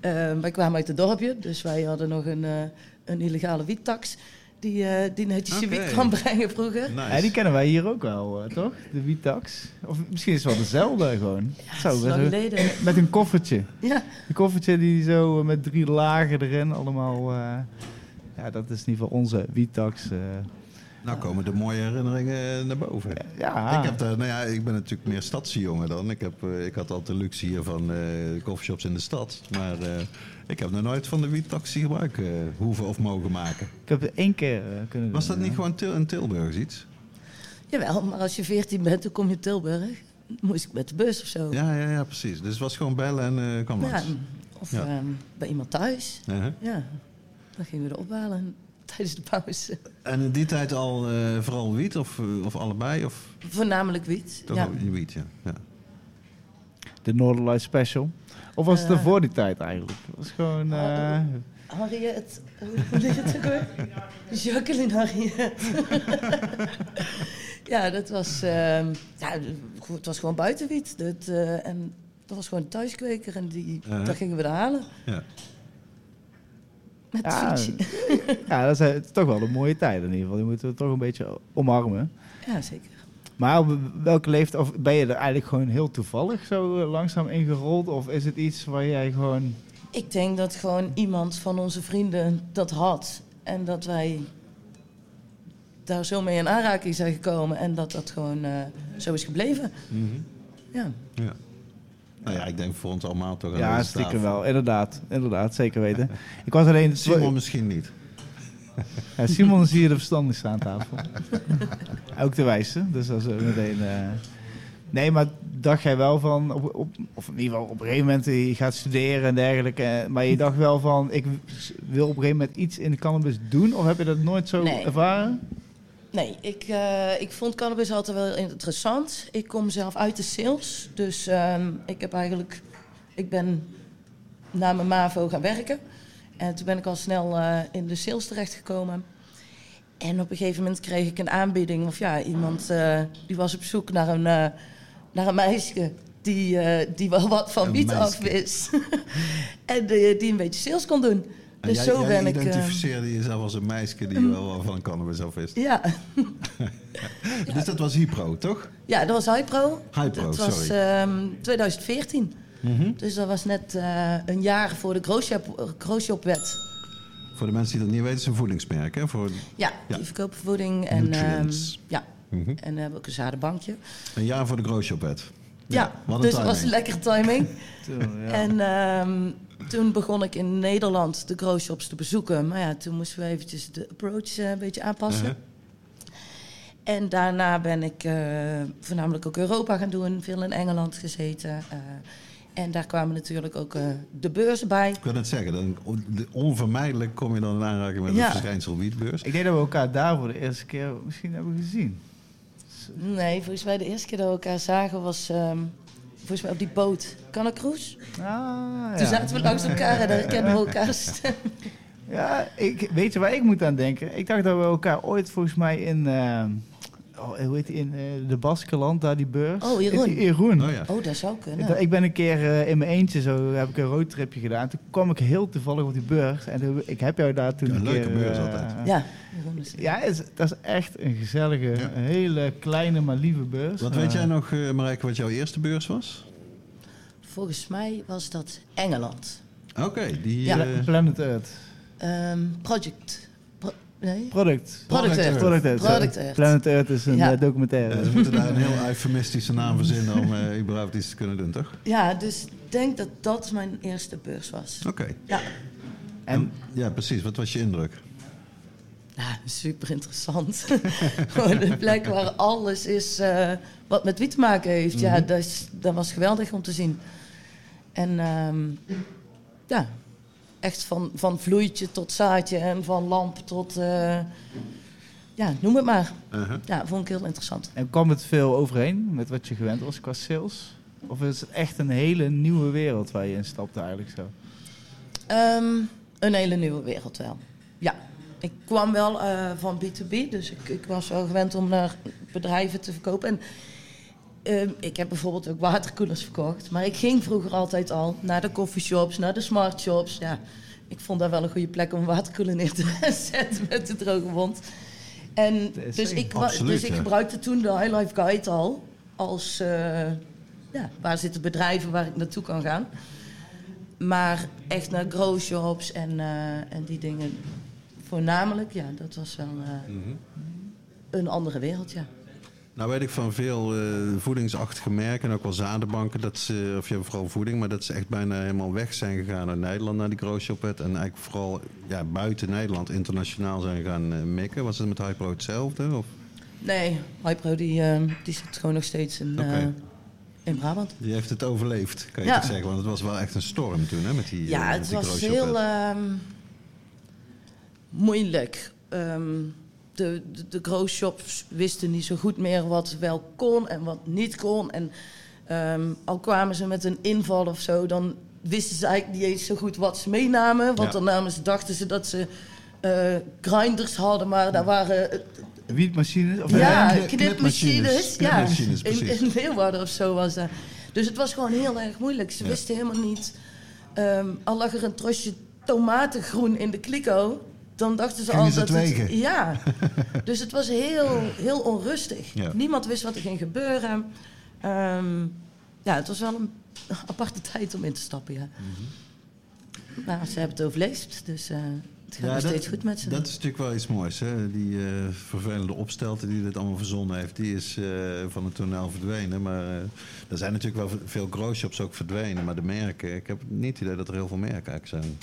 Ehm, wij kwamen uit het dorpje, dus wij hadden nog een, eh, een illegale wiettax. Die, eh, die netjes je Oké. wiet kwam brengen vroeger. Nice. Ja, die kennen wij hier ook wel, eh, toch? De Wietax. Of misschien is het wel dezelfde gewoon. Ja, Zo, met, met een koffertje. Ja, Een koffertje die zo eh, met drie lagen erin allemaal... eh, ja, dat is in ieder geval onze Wietax. eh. Nou komen de mooie herinneringen naar boven. Ja, Ik, heb daar, nou ja, ik ben natuurlijk meer stadsjongen dan. Ik, heb, eh, ik had altijd de luxe hier van eh coffeeshops in de stad. Maar eh, ik heb nog nooit van de wietaxi gebruik eh, hoeven of mogen maken. ik heb het één keer eh, kunnen Was dat doen, niet ja. gewoon Til in Tilburg iets? Jawel, maar als je 14 bent, dan kom je in Tilburg. Moest ik met de bus of zo. Ja, ja, ja, precies. Dus het was gewoon bellen en eh kwam Ja, langs. of Ja. ehm, bij iemand thuis. Uh-huh. Ja, dan gingen we er ophalen tijdens de pauze. En in die tijd al eh, vooral wiet of, of allebei? Of Voornamelijk wiet. toch ja. wiet, ja. ja. De Northern Special. Of was het Eh. er voor die tijd eigenlijk? Het was gewoon... eh, Harriet, hoe ligt het ook weer? Jacqueline Harriet. ja, dat was, ehm, ja, het was gewoon buitenwiet. Dat, eh, en dat was gewoon een thuiskweker en die, daar gingen we er halen. ja. Met ja, fietsje. ja, dat is eh, toch wel een mooie tijd in ieder geval. Die moeten we toch een beetje omarmen. Ja, zeker. Maar op welke leeftijd, of ben je er eigenlijk gewoon heel toevallig zo eh, langzaam ingerold? Of is het iets waar jij gewoon... Ik denk dat gewoon iemand van onze vrienden dat had. En dat wij daar zo mee in aanraking zijn gekomen. En dat dat gewoon eh, zo is gebleven. Mhm. Ja. ja. Nou ja, ik denk voor ons allemaal toch Ja, stiekem wel. Inderdaad, inderdaad, zeker weten. Ik was alleen... Simon misschien niet. Ja, Simon is hier de verstandigste aan tafel. Ook de wijste, dus dat is meteen... eh, Nee, maar dacht jij wel van, op, op, of in ieder geval op een gegeven moment, je gaat studeren en dergelijke, eh, maar je dacht wel van, ik wil op een gegeven moment iets in de cannabis doen, of heb je dat nooit zo Nee. ervaren? Nee, ik, eh, ik vond cannabis altijd wel interessant. Ik kom zelf uit de sales. Dus ehm, ik heb eigenlijk... Ik ben na mijn MAVO gaan werken. En toen ben ik al snel eh, in de sales terechtgekomen. En op een gegeven moment kreeg ik een aanbieding. Of ja, iemand eh, die was op zoek naar een, eh, naar een meisje die, die wel wat van biet af is. en die een beetje sales kon doen. En dus zo ben ik. identificeerde jezelf als een meisje die um, wel van cannabis af is. Ja. dus dat was Hypro, toch? Ja, dat was Hypro. Hypro, dat was 2014. Mhm. Dus dat was net eh, een jaar voor de Grootshopwet. Voor de mensen die dat niet weten, is een voedingsmerk, hè? Voor... Ja, die verkopen voeding en... Um, ja, mm -hmm. en eh, we ook een zadenbankje. Een jaar voor de Grootshopwet. Ja, ja dus dat was een lekker timing. En ehm, toen begon ik in Nederland de growshops te bezoeken. Maar ja, toen moesten we eventjes de approach eh, een beetje aanpassen. Uh-huh. En daarna ben ik voornamelijk ook Europa gaan doen. Veel in Engeland gezeten en daar kwamen natuurlijk ook eh, de beurzen bij. Ik wil net zeggen, dan, onvermijdelijk kom je dan in aanraking met Ja. het verschijnsel wietbeurs. Ik denk dat we elkaar daar voor de eerste keer misschien hebben gezien. Nee, volgens mij de eerste keer dat we elkaar zagen was ehm, volgens mij op die boot. Canna Cruise. Ah, Toen zaten we langs elkaar en daar herkenden we elkaar stem. Ja, ik, weet je waar ik moet aan denken? Ik dacht dat we elkaar ooit volgens mij in, eh, oh, hoe heet die, in eh, de Baskeland, daar die beurs. Oh, Jeroen. Heet die Jeroen. Oh ja. Oh, dat zou Ik, kunnen. ik ben een keer eh, in mijn eentje, zo heb ik een roadtripje gedaan. Toen kwam ik heel toevallig op die beurs. En toen- ik heb jou daar toen Een een leuke keer... beurs eh, altijd. Ja, is- Ja, is, dat is echt een gezellige, Ja. een hele kleine, maar lieve beurs. Wat weet jij nog, eh Marijke, wat jouw eerste beurs was? Volgens mij was dat Engeland. Oké, die... Ja. Pla- Planet Earth. Ehm, project. Nee? Product. Product Earth. Product Earth. Product. Earth. Planet Earth is een Ja. eh, documentaire. ja, ze moeten daar een heel eufemistische naam verzinnen om eh, überhaupt iets te kunnen doen, toch? Ja, dus ik denk dat dat mijn eerste beurs was. Oké. Ja, En Ja, precies. Wat was je indruk? ja super interessant. Gewoon een plek waar alles is eh, wat met wiet te maken heeft. Ja, dat, is, dat was geweldig om te zien. En ehm, ja, echt van, van vloeitje tot zaadje en van lamp tot... eh, ja, noem het maar. Uh-huh. Ja, vond ik heel interessant. En kwam het veel overeen met wat je gewend was qua sales? Of is het echt een hele nieuwe wereld waar je in stapt eigenlijk zo? Ehm, een hele nieuwe wereld wel. Ja, ik kwam wel eh, van B2B, dus ik, ik was wel gewend om naar bedrijven te verkopen. En ehm, ik heb bijvoorbeeld ook waterkoelers verkocht, maar ik ging vroeger altijd al naar de coffeeshops, naar de smartshops. Ja, ik vond dat wel een goede plek om een waterkoeler neer te zetten met de droge wond. En dus ik, Absoluut, dus ik gebruikte toen de High Life Guide al als eh, ja, waar zitten bedrijven waar ik naartoe kan gaan. Maar echt naar grow shops en, eh, en die dingen voornamelijk, ja, dat was wel. eh, een andere wereld, ja. Nou weet ik van veel eh, voedingsachtige merken en ook wel zadenbanken, dat ze, of ja, vooral voeding, maar dat ze echt bijna helemaal weg zijn gegaan uit Nederland naar die Grootshopet. En eigenlijk vooral ja, buiten Nederland internationaal zijn gaan eh, mikken. Was het met Hypro hetzelfde? Of? Nee, Hypro die, eh, die zit gewoon nog steeds in, in Brabant. Die heeft het overleefd, kan je Ja. zeggen. Want het was wel echt een storm toen, hè, met die Ja, met het die was heel ehm, moeilijk. Ehm, de, de, de growshops wisten niet zo goed meer wat wel kon en wat niet kon. En ehm, al kwamen ze met een inval of zo, dan wisten ze eigenlijk niet eens zo goed wat ze meenamen. Want Ja. dan namen ze, dachten ze dat ze eh, grinders hadden, maar daar waren eh, Wietmachines? Of ja, knip- knipmachines. knipmachines. Ja, Knipmachines, in, precies. in of zo was dat. Dus het was gewoon heel erg moeilijk. Ze Ja. wisten helemaal niet... ehm, al lag er een trosje tomatengroen in de kliko... dan dachten ze Gingen al ze dat het het... wegen? Ja, dus het was heel, heel onrustig. Ja. Niemand wist wat er ging gebeuren. Ehm, ja, het was wel een aparte tijd om in te stappen, ja. Maar ze hebben het overleefd, dus eh, het gaat nog Mhm. dat, steeds goed met ze. Dat is natuurlijk wel iets moois. Hè? Die eh, vervelende opstelter die dit allemaal verzonnen heeft, die is eh, van het toneel verdwenen. Maar eh, er zijn natuurlijk wel veel growshops ook verdwenen. Maar de merken, ik heb niet het idee dat er heel veel merken eigenlijk zijn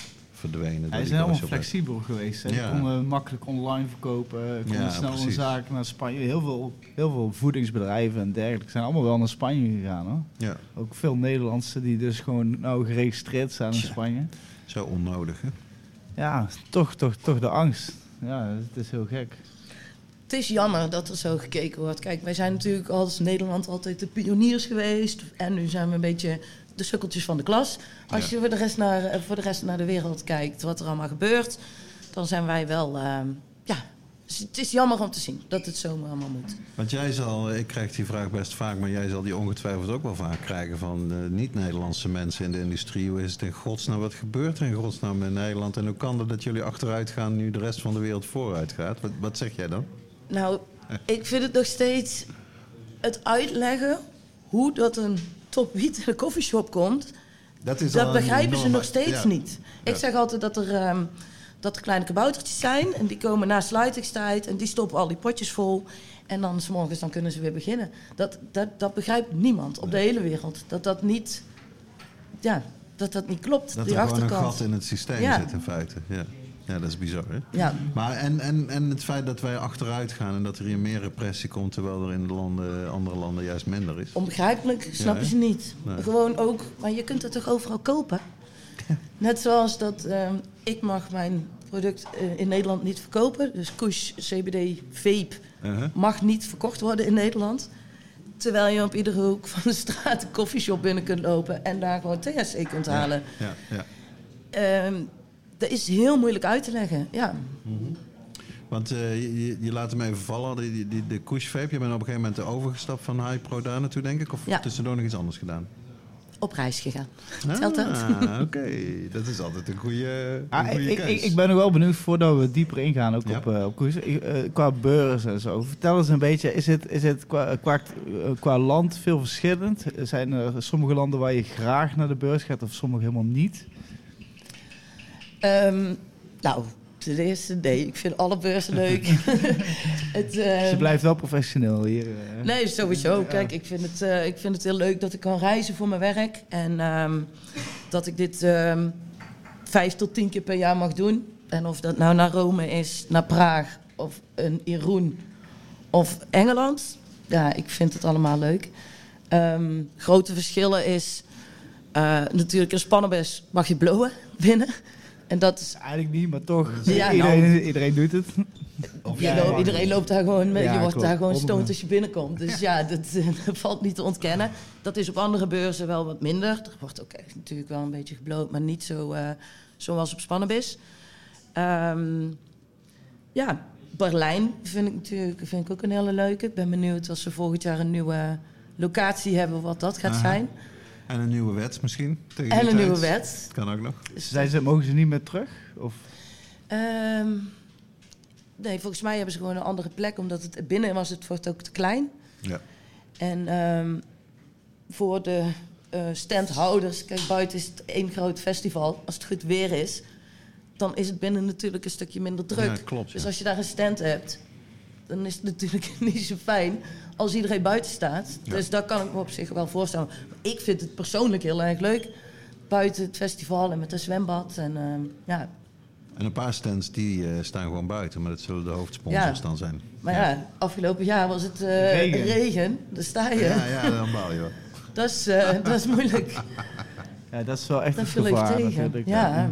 verdwenen. Hij is helemaal flexibel geweest. Ja. Je kon eh, makkelijk online verkopen. Je kon Ja, snel een zaak naar Spanje. Heel veel, heel veel voedingsbedrijven en dergelijke zijn allemaal wel naar Spanje gegaan. Hoor. Ja, Ook veel Nederlandse die dus gewoon nou geregistreerd staan in. Spanje. zo onnodig. Hè? Ja, toch, toch, toch de angst. Ja, het is heel gek. Het is jammer dat er zo gekeken wordt. Kijk, wij zijn natuurlijk als Nederland altijd de pioniers geweest. En nu zijn we een beetje de sukkeltjes van de klas. Als je voor de, rest naar, eh, voor de rest naar de wereld kijkt, wat er allemaal gebeurt, dan zijn wij wel. ehm, ja, dus het is jammer om te zien dat het zo allemaal moet. Want jij zal, ik krijg die vraag best vaak, maar jij zal die ongetwijfeld ook wel vaak krijgen van eh, niet-Nederlandse mensen in de industrie. Hoe is het in godsnaam? Wat gebeurt er in godsnaam in Nederland? En hoe kan het dat jullie achteruit gaan nu de rest van de wereld vooruit gaat? Wat, wat zeg jij dan? Nou, ik vind het nog steeds het uitleggen hoe dat een top wiet in een koffieshop komt. Dat, is Dat begrijpen ze nog steeds ja. niet. Ik Ja. zeg altijd dat er, ehm, dat er kleine kaboutertjes zijn. En die komen na sluitingstijd. En die stoppen al die potjes vol. En dan 's morgens dan kunnen ze weer beginnen. Dat, dat, dat begrijpt niemand op de hele wereld. Dat dat niet, ja, dat dat niet klopt. Dat die er gewoon een achterkant. gat in het systeem Ja. zit in feite. Ja. Ja, dat is bizar hè? Ja, Maar en, en, en het feit dat wij achteruit gaan en dat er hier meer repressie komt... terwijl er in de landen, andere landen juist minder is. onbegrijpelijk, snappen ze niet. Nee. Gewoon ook, maar je kunt het toch overal kopen? Net zoals dat ehm, ik mag mijn product eh, in Nederland niet verkopen. Dus Kush, CBD, vape Uh-huh. mag niet verkocht worden in Nederland. Terwijl je op iedere hoek van de straat een koffieshop binnen kunt lopen en daar gewoon THC kunt halen. Ja, ja. Ehm, dat is heel moeilijk uit te leggen. Ja. Want eh, je, je- laat hem even vallen, die, die, die, de Kush Vape. Je bent op een gegeven moment overgestapt van Hypro daar naartoe, denk ik? Of Ja. tussendoor nog iets anders gedaan? Op reis gegaan. Telt dat? Ah, oké. Dat is altijd een goede, een Ah, goede ik, ik, ik ben nog wel benieuwd voordat we dieper ingaan ook Ja. op, eh, op koers. Eh, qua beurs en zo. Vertel eens een beetje, is het, is het qua, qua, qua land veel verschillend? Zijn er sommige landen waar je graag naar de beurs gaat of sommige helemaal niet? Ehm, nou, ten eerste, nee, ik vind alle beurzen leuk. het, ehm, Ze blijft wel professioneel hier. eh. Nee, sowieso. Kijk, ik vind, het, eh, ik vind het heel leuk dat ik kan reizen voor mijn werk. En ehm, dat ik dit vijf tot tien keer per jaar mag doen. En of dat nou naar Rome is, naar Praag of een Iroen of Engeland. Ja, ik vind het allemaal leuk. Grote verschillen is eh, natuurlijk een spannenbes mag je blowen binnen. En dat is Eigenlijk niet, maar toch. Ja, iedereen, nou. iedereen doet het. Of Ja, loopt- ja. iedereen loopt daar gewoon, Ja, je wordt klopt. daar gewoon stoned als je binnenkomt. Dus ja, dat, eh, dat valt niet te ontkennen. Dat is op andere beurzen wel wat minder. Er wordt ook echt natuurlijk wel een beetje gebloot, maar niet zo eh, zoals op Spannenbis. Ehm, ja, Berlijn vind ik natuurlijk vind ik ook een hele leuke. Ik ben benieuwd als ze volgend jaar een nieuwe locatie hebben, wat dat gaat Aha. zijn. En een nieuwe wet misschien? tegen En een tijd. nieuwe wet. Kan ook nog. Zijn ze, mogen ze niet meer terug? Of? Ehm, nee, volgens mij hebben ze gewoon een andere plek, omdat het binnen was het wordt ook te klein. Ja. En ehm, voor de eh, standhouders, kijk, buiten is het één groot festival. Als het goed weer is, dan is het binnen natuurlijk een stukje minder druk. Ja, klopt, ja. Dus als je daar een stand hebt, dan is het natuurlijk niet zo fijn als iedereen buiten staat. Ja. Dus dat kan ik me op zich wel voorstellen. Ik vind het persoonlijk heel erg leuk. Buiten het festival en met een zwembad. En ehm, ja, En een paar stands die eh, staan gewoon buiten, maar dat zullen de hoofdsponsors Ja. dan zijn. maar ja, afgelopen jaar was het eh, Regen. regen. Daar sta je. Ja, ja, dan baal je wel. Dat, is, eh, dat is moeilijk. Ja, dat is wel echt Dat een gevaar tegen. Ja.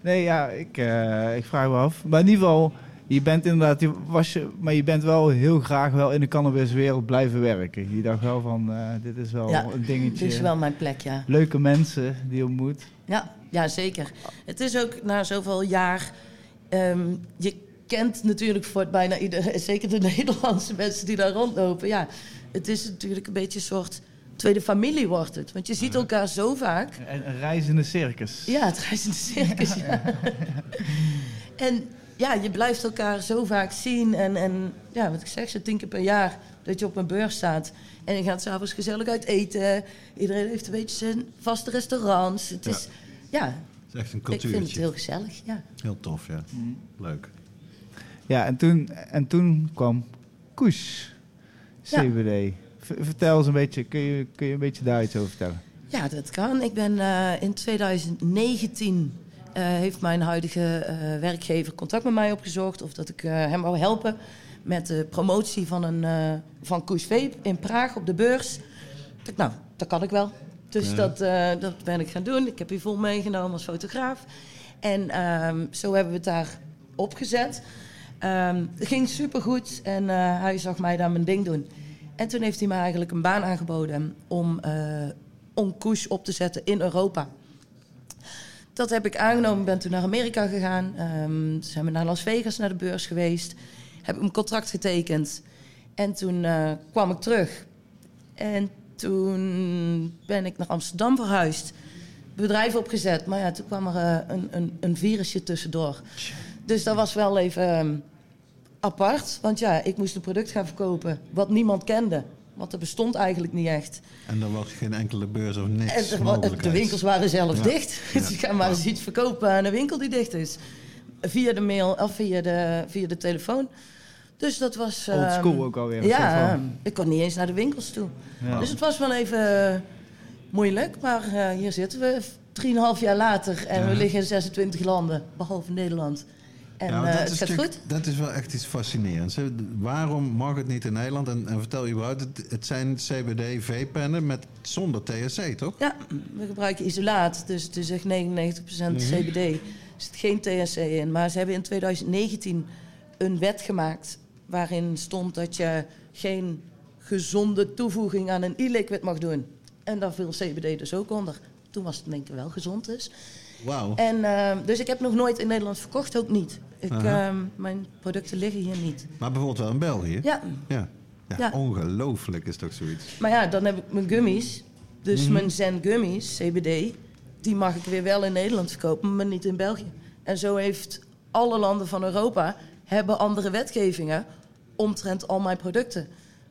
Nee, ja, ik, eh, ik vraag me af. Maar in ieder geval, je bent inderdaad, je was je, maar je bent wel heel graag wel in de cannabiswereld blijven werken. Je dacht wel van, eh, dit is wel Ja, een dingetje. Dit is wel mijn plek, ja. Leuke mensen die je ontmoet. Ja, ja, zeker. Het is ook na zoveel jaar. ehm, je kent natuurlijk voor bijna iedereen, zeker de Nederlandse mensen die daar rondlopen. Ja, het is natuurlijk een beetje een soort tweede familie wordt het. Want je ziet elkaar zo vaak. Een, een reizende circus. Ja, het reizende circus. Ja. en ja, je blijft elkaar zo vaak zien. En, en ja, wat ik zeg, zo tien keer per jaar dat je op een beurs staat. En je gaat s'avonds gezellig uit eten. Iedereen heeft een beetje zijn vaste restaurants. Het Ja. is, ja, Het is echt een ik vind het heel gezellig, ja. Heel tof, ja. Leuk. Ja, en toen, en toen kwam Koes. CBD. Vertel eens een beetje, kun je, kun je een beetje daar iets over vertellen? Ja, dat kan. Ik ben eh, in 2019 eh, heeft mijn huidige eh, werkgever contact met mij opgezocht of dat ik eh, hem wou helpen met de promotie van een eh van Koes Vape in Praag op de beurs. Ik nou, dat kan ik wel. Dus Ja. dat, eh, dat ben ik gaan doen. Ik heb Yvonne meegenomen als fotograaf. En ehm, zo hebben we het daar opgezet. Ehm, het ging supergoed en eh, hij zag mij daar mijn ding doen. En toen heeft hij me eigenlijk een baan aangeboden om, eh om Koes op te zetten in Europa. Dat heb ik aangenomen. Ben toen naar Amerika gegaan. Ehm zijn we naar Las Vegas naar de beurs geweest. Heb een contract getekend. En toen eh, kwam ik terug. En toen ben ik naar Amsterdam verhuisd. Bedrijf opgezet. Maar ja, toen kwam er eh, een, een, een virusje tussendoor. Dus dat was wel even ehm, apart. Want ja, ik moest een product gaan verkopen wat niemand kende. Want dat bestond eigenlijk niet echt. En er was geen enkele beurs of niks En de, winkels waren zelf Ja. dicht. Ja. Dus ik ga maar eens iets verkopen aan een winkel die dicht is. Via de mail of via de, via de telefoon. Dus dat was... Old ehm, school ook alweer. Ja, van. ik kon niet eens naar de winkels toe. Ja. Dus het was wel even eh, moeilijk. Maar eh, hier zitten we, drieënhalf jaar later. En we Ja. liggen in 26 landen, behalve Nederland. En Ja, eh, dat, het is gaat goed. dat is wel echt iets fascinerends. hè. Waarom mag het niet in Nederland? En, en vertel je überhaupt, het, het zijn CBD-V-pennen met zonder THC, toch? Ja, we gebruiken isolaat. Dus het is echt 99% CBD. Er zit geen THC in. Maar ze hebben in 2019 een wet gemaakt... waarin stond dat je geen gezonde toevoeging aan een e-liquid mag doen. En daar viel CBD dus ook onder. Toen was het denk ik wel gezond dus. Wauw. En, ehm, dus ik heb nog nooit in Nederland verkocht, ook niet. Ik, ehm, mijn producten liggen hier niet. Maar bijvoorbeeld wel in België? Ja, Ja, ja, Ja. ongelooflijk is toch zoiets. maar ja, dan heb ik mijn gummies. Dus Mhm. mijn Zen gummies, CBD, die mag ik weer wel in Nederland verkopen, maar niet in België. En zo heeft alle landen van Europa hebben andere wetgevingen omtrent al mijn producten.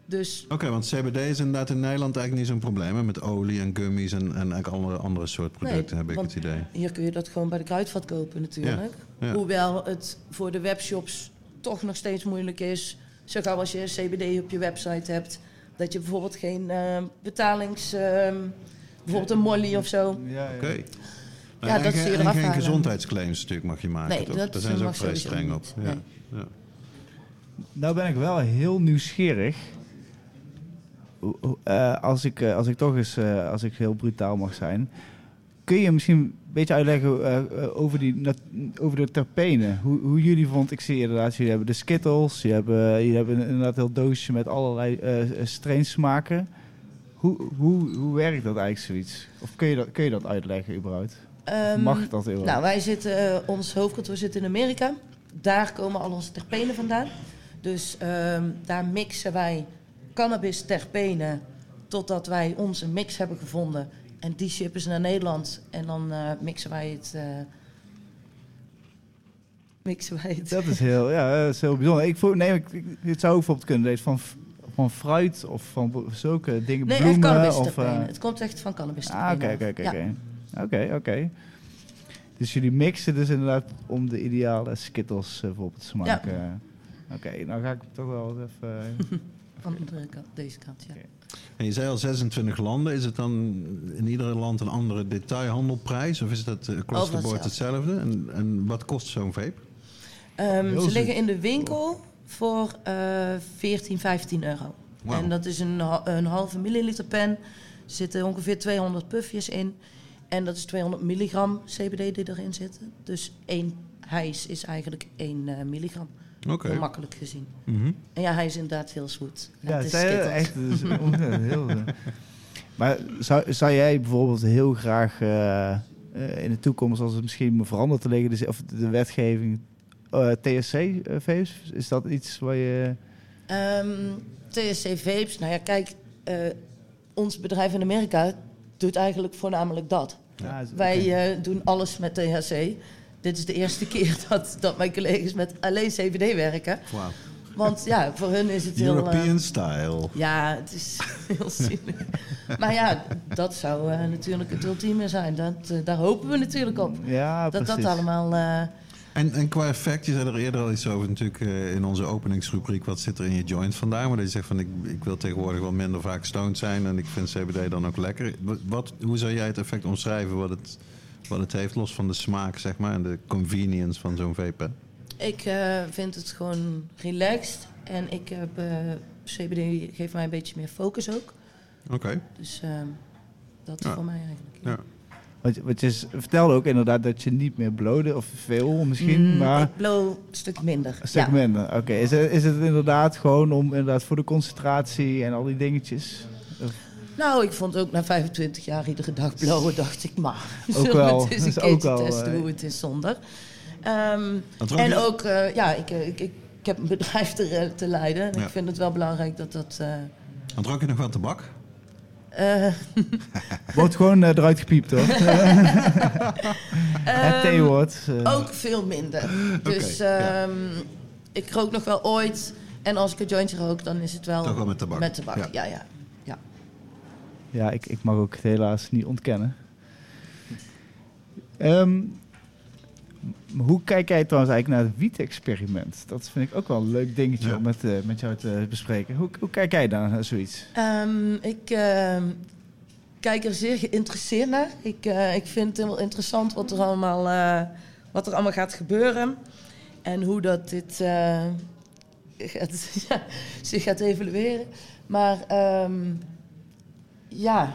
Dus Oké, want CBD is inderdaad in Nederland eigenlijk niet zo'n probleem. Hè? Met olie en gummies en, en eigenlijk andere, andere soort producten Nee, heb ik want het idee. hier kun je dat gewoon bij de kruidvat kopen natuurlijk. Ja, ja. Hoewel het voor de webshops toch nog steeds moeilijk is. Zo gauw als je CBD op je website hebt, dat je bijvoorbeeld geen eh, betalings... eh, bijvoorbeeld een molly of zo. Ja, ja. Oké. Ja, en dat geen- zie je en geen gezondheidsclaims natuurlijk mag je maken, Nee, toch? dat Daar zijn ze ook vrij streng op. niet. Ja. Nee. Ja. Nou ben ik wel heel nieuwsgierig. Eh, als, ik, eh, als ik toch eens, eh, als ik heel brutaal mag zijn. Kun je misschien een beetje uitleggen over, die, over de terpenen? Hoe, hoe jullie vond, ik zie inderdaad, jullie hebben de Skittles. Je hebt, je hebt een- inderdaad heel doosje met allerlei eh strains smaken. Hoe, hoe, hoe werkt dat eigenlijk zoiets? Of kun je dat, kun je dat uitleggen überhaupt? Ehm, mag dat überhaupt? Nou, wij zitten, ons hoofdkantoor zit in Amerika. Daar komen al onze terpenen vandaan. Dus ehm, daar mixen wij cannabis terpenen totdat wij onze mix hebben gevonden. En die shippen ze naar Nederland. En dan eh, mixen wij het. eh, mixen wij het. Dat is heel, ja, dat is heel bijzonder. Ik voel, nee, ik, het zou ook bijvoorbeeld kunnen deze van, van fruit of van zulke dingen, Nee, bloemen cannabis of. eh, Het komt echt van cannabis ah, oké, oké, oké, Ja. oké, oké. Dus jullie mixen dus inderdaad om de ideale skittles bijvoorbeeld te maken. Oké, nou ga ik toch wel even... eh, Van de andere kant, deze kant, ja. En je zei al 26 landen. Is het dan in ieder land een andere detailhandelprijs? Of is dat uh, across the board hetzelfde? En, en wat kost zo'n vape? Ehm, ze liggen in de winkel voor eh 14, 15 euro. En dat is een, een halve milliliter pen. Er zitten ongeveer 200 puffjes in. En dat is 200 milligram CBD die erin zitten. Dus één hijs is eigenlijk 1 eh, milligram. Oké. Heel makkelijk gezien. Mhm. En ja, hij is inderdaad heel zoet. Ja, het is echt heel. Maar zou, zou jij bijvoorbeeld heel graag eh, eh, in de toekomst, als het misschien verandert te liggen, dus, of de wetgeving, eh, TSC-vapes, is dat iets waar je... Ehm, TSC Vapes, nou ja, kijk, eh, ons bedrijf in Amerika doet eigenlijk voornamelijk dat. Ja, Wij eh, doen alles met THC. Dit is de eerste keer dat, dat mijn collega's met alleen CBD werken. Wauw. Want ja, voor hun is het heel... eh, European style. ja, het is heel zielig. Maar ja, dat zou eh, natuurlijk het ultieme zijn. Dat, eh, daar hopen we natuurlijk op. ja, Dat precies. dat allemaal... eh, En, en qua effect, je zei er eerder al iets over natuurlijk eh, in onze openingsrubriek. Wat zit er in je joint vandaag? Maar dat je zegt van ik, ik wil tegenwoordig wel minder vaak stoned zijn. En ik vind CBD dan ook lekker. Wat- hoe zou jij het effect omschrijven wat het, wat het heeft? Los van de smaak zeg maar en de convenience van zo'n vape. ik eh, vind het gewoon relaxed. En ik heb... eh, CBD geeft mij een beetje meer focus ook. Oké. Dus eh, dat Ja. voor mij eigenlijk. Ja. Want, je- want je vertelde ook inderdaad dat je niet meer blode, of veel misschien, Mm, maar Ik blow een stuk minder. een stuk ja. minder. Oké, is, het, is het inderdaad gewoon om inderdaad voor de concentratie en al die dingetjes? Of- Nou, ik vond ook na 25 jaar iedere dag blowen, dacht ik, maar zullen wel. we het is een ook keertje wel, testen eh, hoe het is zonder. Ehm, rook en je- ook, eh, ja, ik, eh, ik, ik, ik heb een bedrijf te, te leiden. En Ja. ik vind het wel belangrijk dat dat... eh, Want rook je nog wel tabak? eh, Wordt gewoon eh, eruit gepiept hoor. het ehm, theewoord. eh, Ook veel minder. Dus ja. ehm, ik rook nog wel ooit. En als ik een jointje rook, dan is het wel, Toch wel met tabak? Met tabak, Ja. ja, ja. Ja. Ik, ik mag ook het helaas niet ontkennen. Ehm, hoe kijk jij trouwens eigenlijk naar het wiet-experiment? Dat vind ik ook wel een leuk dingetje Ja. om met, eh, met jou te bespreken. Hoe, hoe kijk jij daar naar zoiets? Ehm, ik ehm, kijk er zeer geïnteresseerd naar. Ik, eh, ik vind het heel interessant wat er allemaal, eh, wat er allemaal gaat gebeuren. En hoe dat dit eh, gaat, ja, zich gaat evalueren. Maar ehm, ja,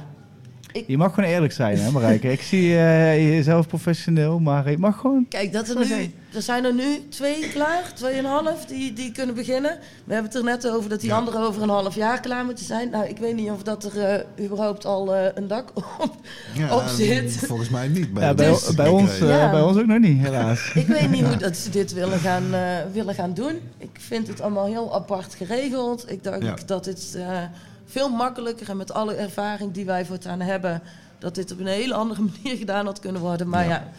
Je mag gewoon eerlijk zijn, hè Marijke? Ik zie eh, jezelf professioneel, maar je mag gewoon... kijk, dat er, nu, zijn. er zijn er nu twee klaar, tweeënhalf, die, die kunnen beginnen. We hebben het er net over dat die Ja. anderen over een half jaar klaar moeten zijn. Nou, ik weet niet of dat er eh, überhaupt al eh, een dak op, op zit. Volgens mij niet. Bij Ja, bij, ons, Ja. bij ons ook nog niet, helaas. Ik weet niet hoe dat ze dit willen gaan, eh, willen gaan doen. Ik vind het allemaal heel apart geregeld. Ik dacht Ja. dat het eh, veel makkelijker en met alle ervaring die wij voortaan hebben, dat dit op een hele andere manier gedaan had kunnen worden. Maar Ja. ja,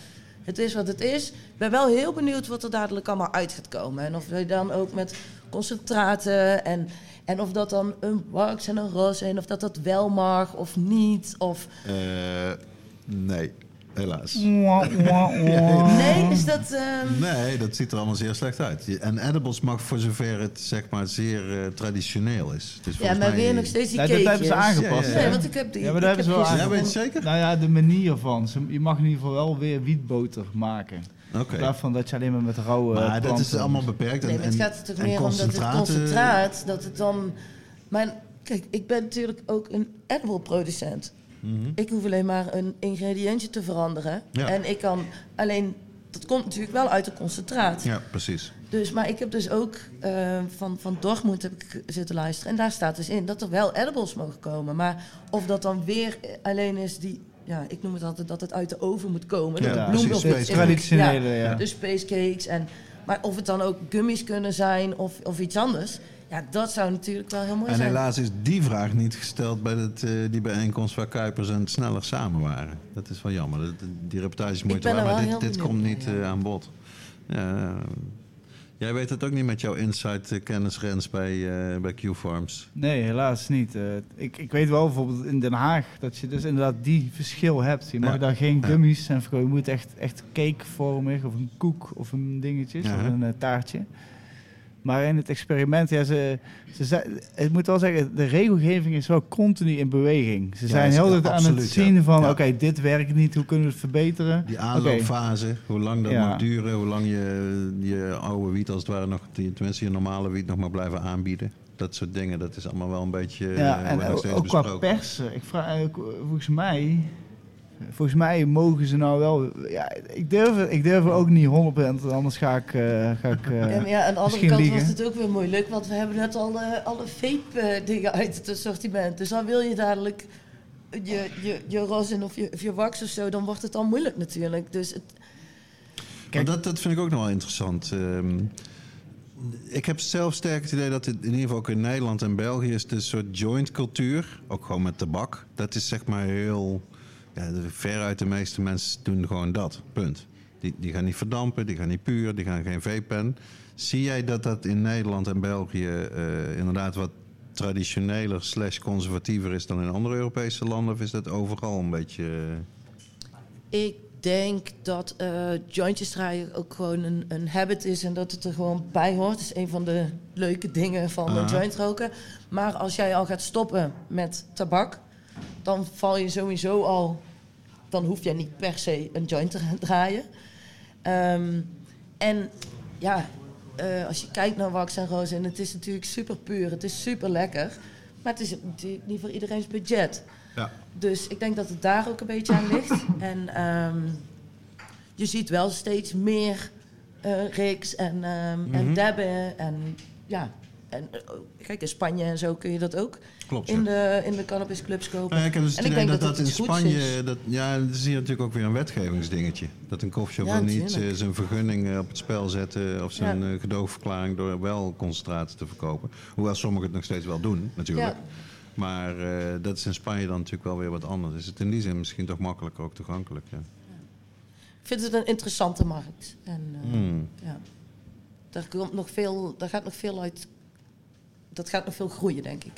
het is wat het is. Ik ben wel heel benieuwd wat er dadelijk allemaal uit gaat komen. En of we dan ook met concentraten en, en of dat dan een wax en een roze en of dat dat wel mag of niet. Of Eh, nee, helaas. Nee, is dat. ehm, Nee, dat ziet er allemaal zeer slecht uit. Je- En edibles mag voor zover het zeg maar zeer eh, traditioneel is. Dus ja, maar mij- weer nog steeds die Nee, dat hebben ze aangepast. Ja, ja, Nee, want ik heb die. Ja, maar dat heb hebben ze wel gisteren- Ja, weet je zeker? Nou ja, de manier van. Ze- Je mag in ieder geval wel weer wietboter maken. Oké. In plaats van dat je alleen maar met rauwe Maar dat is allemaal beperkt. En, Nee, het en- gaat er toch meer om dat het concentraten- concentraat, dat het dan... Mijn, kijk, ik ben natuurlijk ook een edible producent. Mhm. Ik hoef alleen maar een ingrediëntje te veranderen. Ja. En ik kan alleen... Dat komt natuurlijk wel uit de concentraat. Ja, precies. Dus, maar ik heb dus ook eh, van, van Dortmund heb ik zitten luisteren. En daar staat dus in dat er wel edibles mogen komen. Maar of dat dan weer alleen is die... Ja, ik noem het altijd dat het uit de oven moet komen. Ja, dat de bloem. Traditionele, ja. Ja. Dus spacecakes en... Maar of het dan ook gummies kunnen zijn of, of iets anders... Ja, dat zou natuurlijk wel heel mooi En zijn. helaas is die vraag niet gesteld bij het, eh, die bijeenkomst waar Kuipers en Sneller samen waren. Dat is wel jammer. Dat- Die reputatie is mooi te ben er waar, maar dit, dit komt niet ja. eh, aan bod. Ja, eh, jij weet het ook niet met jouw insight kennisrens bij, eh, bij Q-Farms. Nee, helaas niet. Eh, ik, ik weet wel bijvoorbeeld in Den Haag dat je dus inderdaad die verschil hebt. Je mag Ja. daar geen Ja. gummies en verkopen. Je moet echt, echt cakevormig of een koek of een dingetje Ja, of een taartje. Maar in het experiment, ja, ze, ze, zei- ik moet wel zeggen, de regelgeving is wel continu in beweging. Ze zijn heel aan het ja. zien van, Ja. oké, dit werkt niet, hoe kunnen we het verbeteren? Die aanloopfase, hoe lang dat mag duren, hoe lang je je oude wiet als het ware nog, die- tenminste je normale wiet nog maar blijven aanbieden. Dat soort dingen, dat is allemaal wel een beetje Ja, eh, en ook, ook qua persen. Ik vraag, eh, volgens mij, volgens mij mogen ze nou wel. Ja, ik durf, ik durf ook niet 100%, anders ga ik, eh, ga ik eh, Ja, aan de andere kant liegen. was het ook weer moeilijk, want we hebben net al eh, alle vape-dingen uit het assortiment. Dus dan wil je dadelijk je, je, je rosin of je, of je wax of zo, dan wordt het al moeilijk natuurlijk. Dus het, Maar dat, dat vind ik ook nog wel interessant. Ehm, ik heb zelf sterk het idee dat het in ieder geval ook in Nederland en België is het een soort joint cultuur. Ook gewoon met tabak. Dat is zeg maar heel... Ja, veruit de meeste mensen doen gewoon dat. Punt. Die, die gaan niet verdampen, die gaan niet puur, die gaan geen vapen. Zie jij dat dat in Nederland en België eh, inderdaad wat traditioneler slash conservatiever is dan in andere Europese landen? Of is dat overal een beetje... eh, ik denk dat eh, jointjes draaien ook gewoon een, een habit is en dat het er gewoon bij hoort. Dat is een van de leuke dingen van Aha. joint roken. Maar als jij al gaat stoppen met tabak, dan val je sowieso al... Dan hoef jij niet per se een joint te gaan draaien. Ehm, en ja, eh, als je kijkt naar wax en rozen, het is natuurlijk super puur, het is super lekker. Maar het is natuurlijk niet voor iedereen's budget. Ja. Dus ik denk dat het daar ook een beetje aan ligt. En ehm, je ziet wel steeds meer rigs en, ehm en dabben. En ja, en, eh, kijk, in Spanje en zo kun je dat ook Klopt, ja. in de, in de cannabisclubs kopen. Ja, ik heb dus En ik denk dat dat in Spanje... Dat, ja, dat is hier natuurlijk ook weer een wetgevingsdingetje. Dat een koffieshop Ja, niet eh, zijn vergunning eh, op het spel zetten... of zijn Ja. eh, gedoogverklaring door wel concentraten te verkopen. Hoewel sommigen het nog steeds wel doen, natuurlijk. Maar eh, dat is in Spanje dan natuurlijk wel weer wat anders. Is het in die zin misschien toch makkelijker ook toegankelijk. Ik vind het een interessante markt. En, eh, Hmm. ja. daar, komt nog veel, daar gaat nog veel uit. Dat gaat nog veel groeien, denk ik.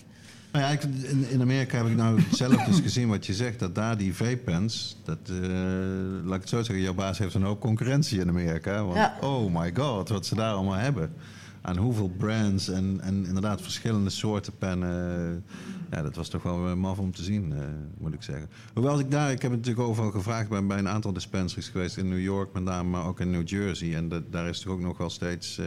Nou ja, ik, in, in Amerika heb ik nou zelf dus gezien wat je zegt. Dat daar die vape-pens, dat, eh, laat ik het zo zeggen, jouw baas heeft een hoop concurrentie in Amerika. Want Ja. oh my god, wat ze daar allemaal hebben. Aan hoeveel brands en, en inderdaad verschillende soorten pennen. Ja, dat was toch wel eh, maf om te zien, eh, moet ik zeggen. Hoewel ik daar, ik heb het natuurlijk overal gevraagd, ben bij een aantal dispensaries geweest. In New York met name, maar ook in New Jersey. En dat, daar is toch ook nog wel steeds eh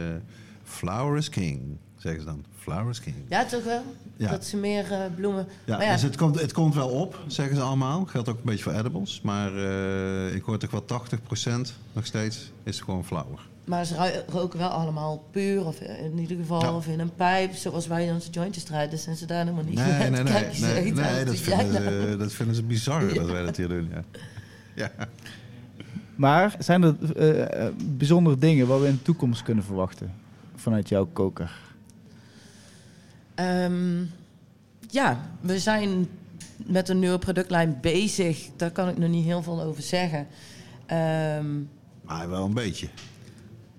Flower is King, zeggen ze dan. Flower is King. Ja, toch wel? Ja. Dat ze meer eh, bloemen. Ja, maar ja, dus het komt, het komt wel op, zeggen ze allemaal. Geldt ook een beetje voor edibles. Maar eh, ik hoor toch wel 80% nog steeds is gewoon flower. maar ze roken wel allemaal puur, of in ieder geval, Ja. of in een pijp, zoals wij onze jointjes draaien. Dus zijn ze daar helemaal niet Nee, nee, nee. Nee, nee, dat, vinden ze, dat vinden ze bizar dat wij dat hier doen. Ja. Ja. Maar zijn er eh, eh, bijzondere dingen waar we in de toekomst kunnen verwachten vanuit jouw koker? Ehm, ja, we zijn met een nieuwe productlijn bezig. Daar kan ik nog niet heel veel over zeggen. Ehm, Maar wel een beetje.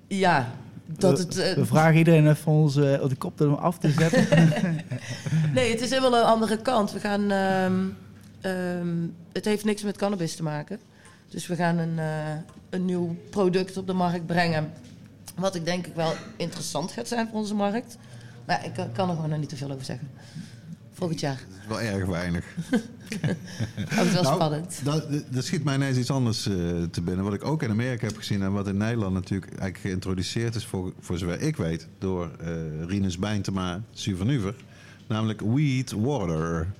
ja, dat het... we, eh, we vragen iedereen even onze op de kop om af te zetten. Nee, het is helemaal een andere kant. We gaan. ehm, ehm, het heeft niks met cannabis te maken. Dus we gaan een, eh, een nieuw product op de markt brengen. Wat ik denk ik wel interessant gaat zijn voor onze markt. Maar ik kan- er gewoon nog niet te veel over zeggen. Volgend jaar. Dat is wel erg weinig. Houdt het wel Nou, spannend. Dat, dat schiet mij ineens iets anders eh, te binnen. Wat ik ook in Amerika heb gezien en wat in Nederland natuurlijk eigenlijk geïntroduceerd is, voor, voor zover ik weet, door eh Rinus Bijntema, Suvernuver. Namelijk Weed Water.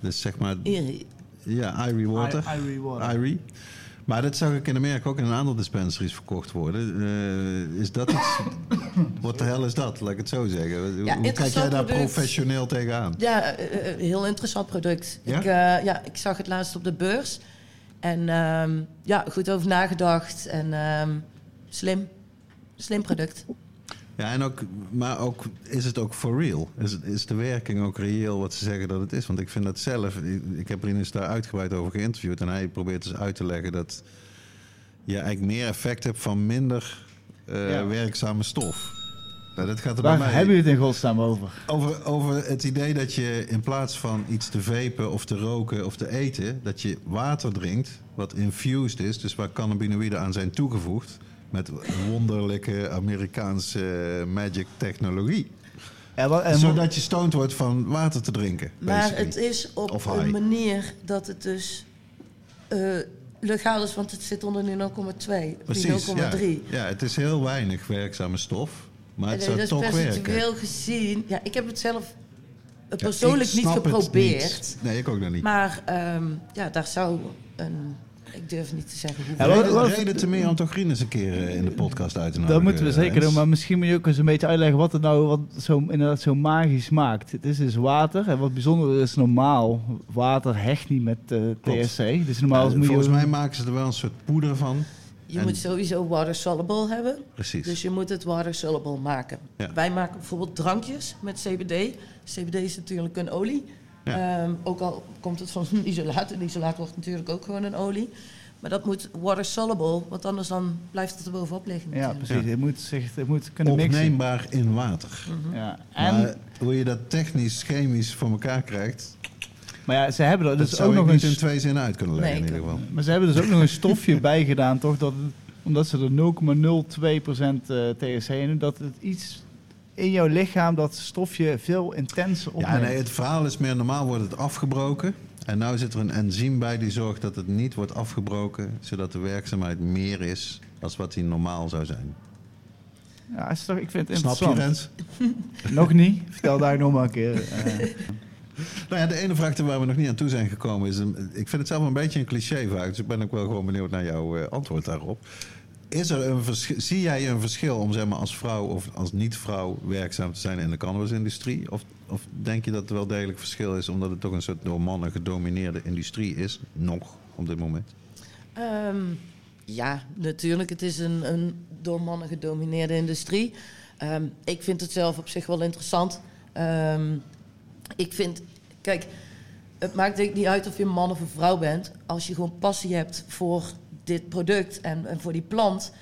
Dus zeg maar, ja, Irie Water. I- Irie Water. Irie. Maar dat zag ik in Amerika ook in een aantal dispensaries verkocht worden. Eh, is dat het? Wat de hel is dat? Laat ik het zo zeggen. Hoe- Hoe kijk jij daar product. professioneel tegenaan? Ja, eh, eh, heel interessant product. Ja? Ik, eh, ja, ik zag het laatst op de beurs. En ehm, ja, goed over nagedacht. En ehm, slim. Slim product. Ja, en ook, maar ook, is het ook for real? Is, het- is de werking ook reëel wat ze zeggen dat het is? Want ik vind dat zelf, ik, ik heb Rinus daar uitgebreid over geïnterviewd en hij probeert dus uit te leggen dat je eigenlijk meer effect hebt van minder Ja. werkzame stof. Nou, dat gaat er Waar bij mij hebben we het in godsnaam over? over, over het idee dat je in plaats van iets te vapen of te roken of te eten, dat je water drinkt wat infused is, dus waar cannabinoïden aan zijn toegevoegd, met wonderlijke Amerikaanse magic technologie. Ja, wat, en, Zodat je stoned wordt van water te drinken. Maar basically. het is op een manier dat het dus eh, legaal is, want het zit onder die 0,2 of die 0,3. Precies, ja. ja, het is heel weinig werkzame stof. Maar het Nee, zou dat is toch werken. percentueel gezien. Ja, ik heb het zelf eh, Ja, persoonlijk niet geprobeerd. niet. Nee, ik ook nog niet. Maar ehm, ja, daar zou een. Ik durf niet te zeggen Ja, hoeveel. wat- reden, te meer om toch eens een keer eh, in de podcast uit te nodigen. dat moeten we zeker doen, maar misschien moet je ook eens een beetje uitleggen wat het nou wat zo, inderdaad zo magisch maakt. Het is dus water en wat bijzonder is normaal, water hecht niet met eh. THC. Dus normaal Ja, moet je... volgens mij maken ze er wel een soort poeder van. Je En- moet sowieso water soluble hebben. Precies. Dus je moet het water soluble maken. Ja. Wij maken bijvoorbeeld drankjes met CBD. CBD is natuurlijk een olie. Ja. Ehm, ook al komt het van een isolaat. En isolaat wordt natuurlijk ook gewoon een olie. Maar dat moet water soluble, want anders dan blijft het er bovenop liggen. Ja, natuurlijk. precies. Het moet, zich, het moet kunnen mixen. Opneembaar in water. Ja. En, Maar hoe je dat technisch, chemisch voor elkaar krijgt, maar ja, ze hebben er dat dus ook nog niet een... in twee zinnen uit kunnen leggen Nee, in ieder geval. Maar ze hebben dus ook nog een stofje bijgedaan, toch? Dat omdat ze er 0,02% eh THC in doen, dat het iets in jouw lichaam, dat stofje veel intenser opneemt. Ja, nee, het verhaal is meer normaal wordt het afgebroken. En nu zit er een enzym bij die zorgt dat het niet wordt afgebroken, zodat de werkzaamheid meer is als wat die normaal zou zijn. Ja, is toch, ik vind het Snap je. Rens? Nog niet. Vertel daar nog maar een keer. eh. Nou ja, de ene vraag waar we nog niet aan toe zijn gekomen is... Een, ik vind het zelf een beetje een cliché-vraag, dus ik ben ook wel gewoon benieuwd naar jouw eh, antwoord daarop. Is er een verschil, zie jij een verschil om zeg maar, als vrouw of als niet-vrouw werkzaam te zijn in de cannabisindustrie? Of, of denk je dat er wel degelijk verschil is omdat het toch een soort door mannen gedomineerde industrie is, nog op dit moment? Ehm, ja, natuurlijk. Het is een, een door mannen gedomineerde industrie. Ehm, ik vind het zelf op zich wel interessant. Ehm, ik vind, kijk, het maakt niet uit of je man of een vrouw bent. Als je gewoon passie hebt voor dit product en, en voor die plant,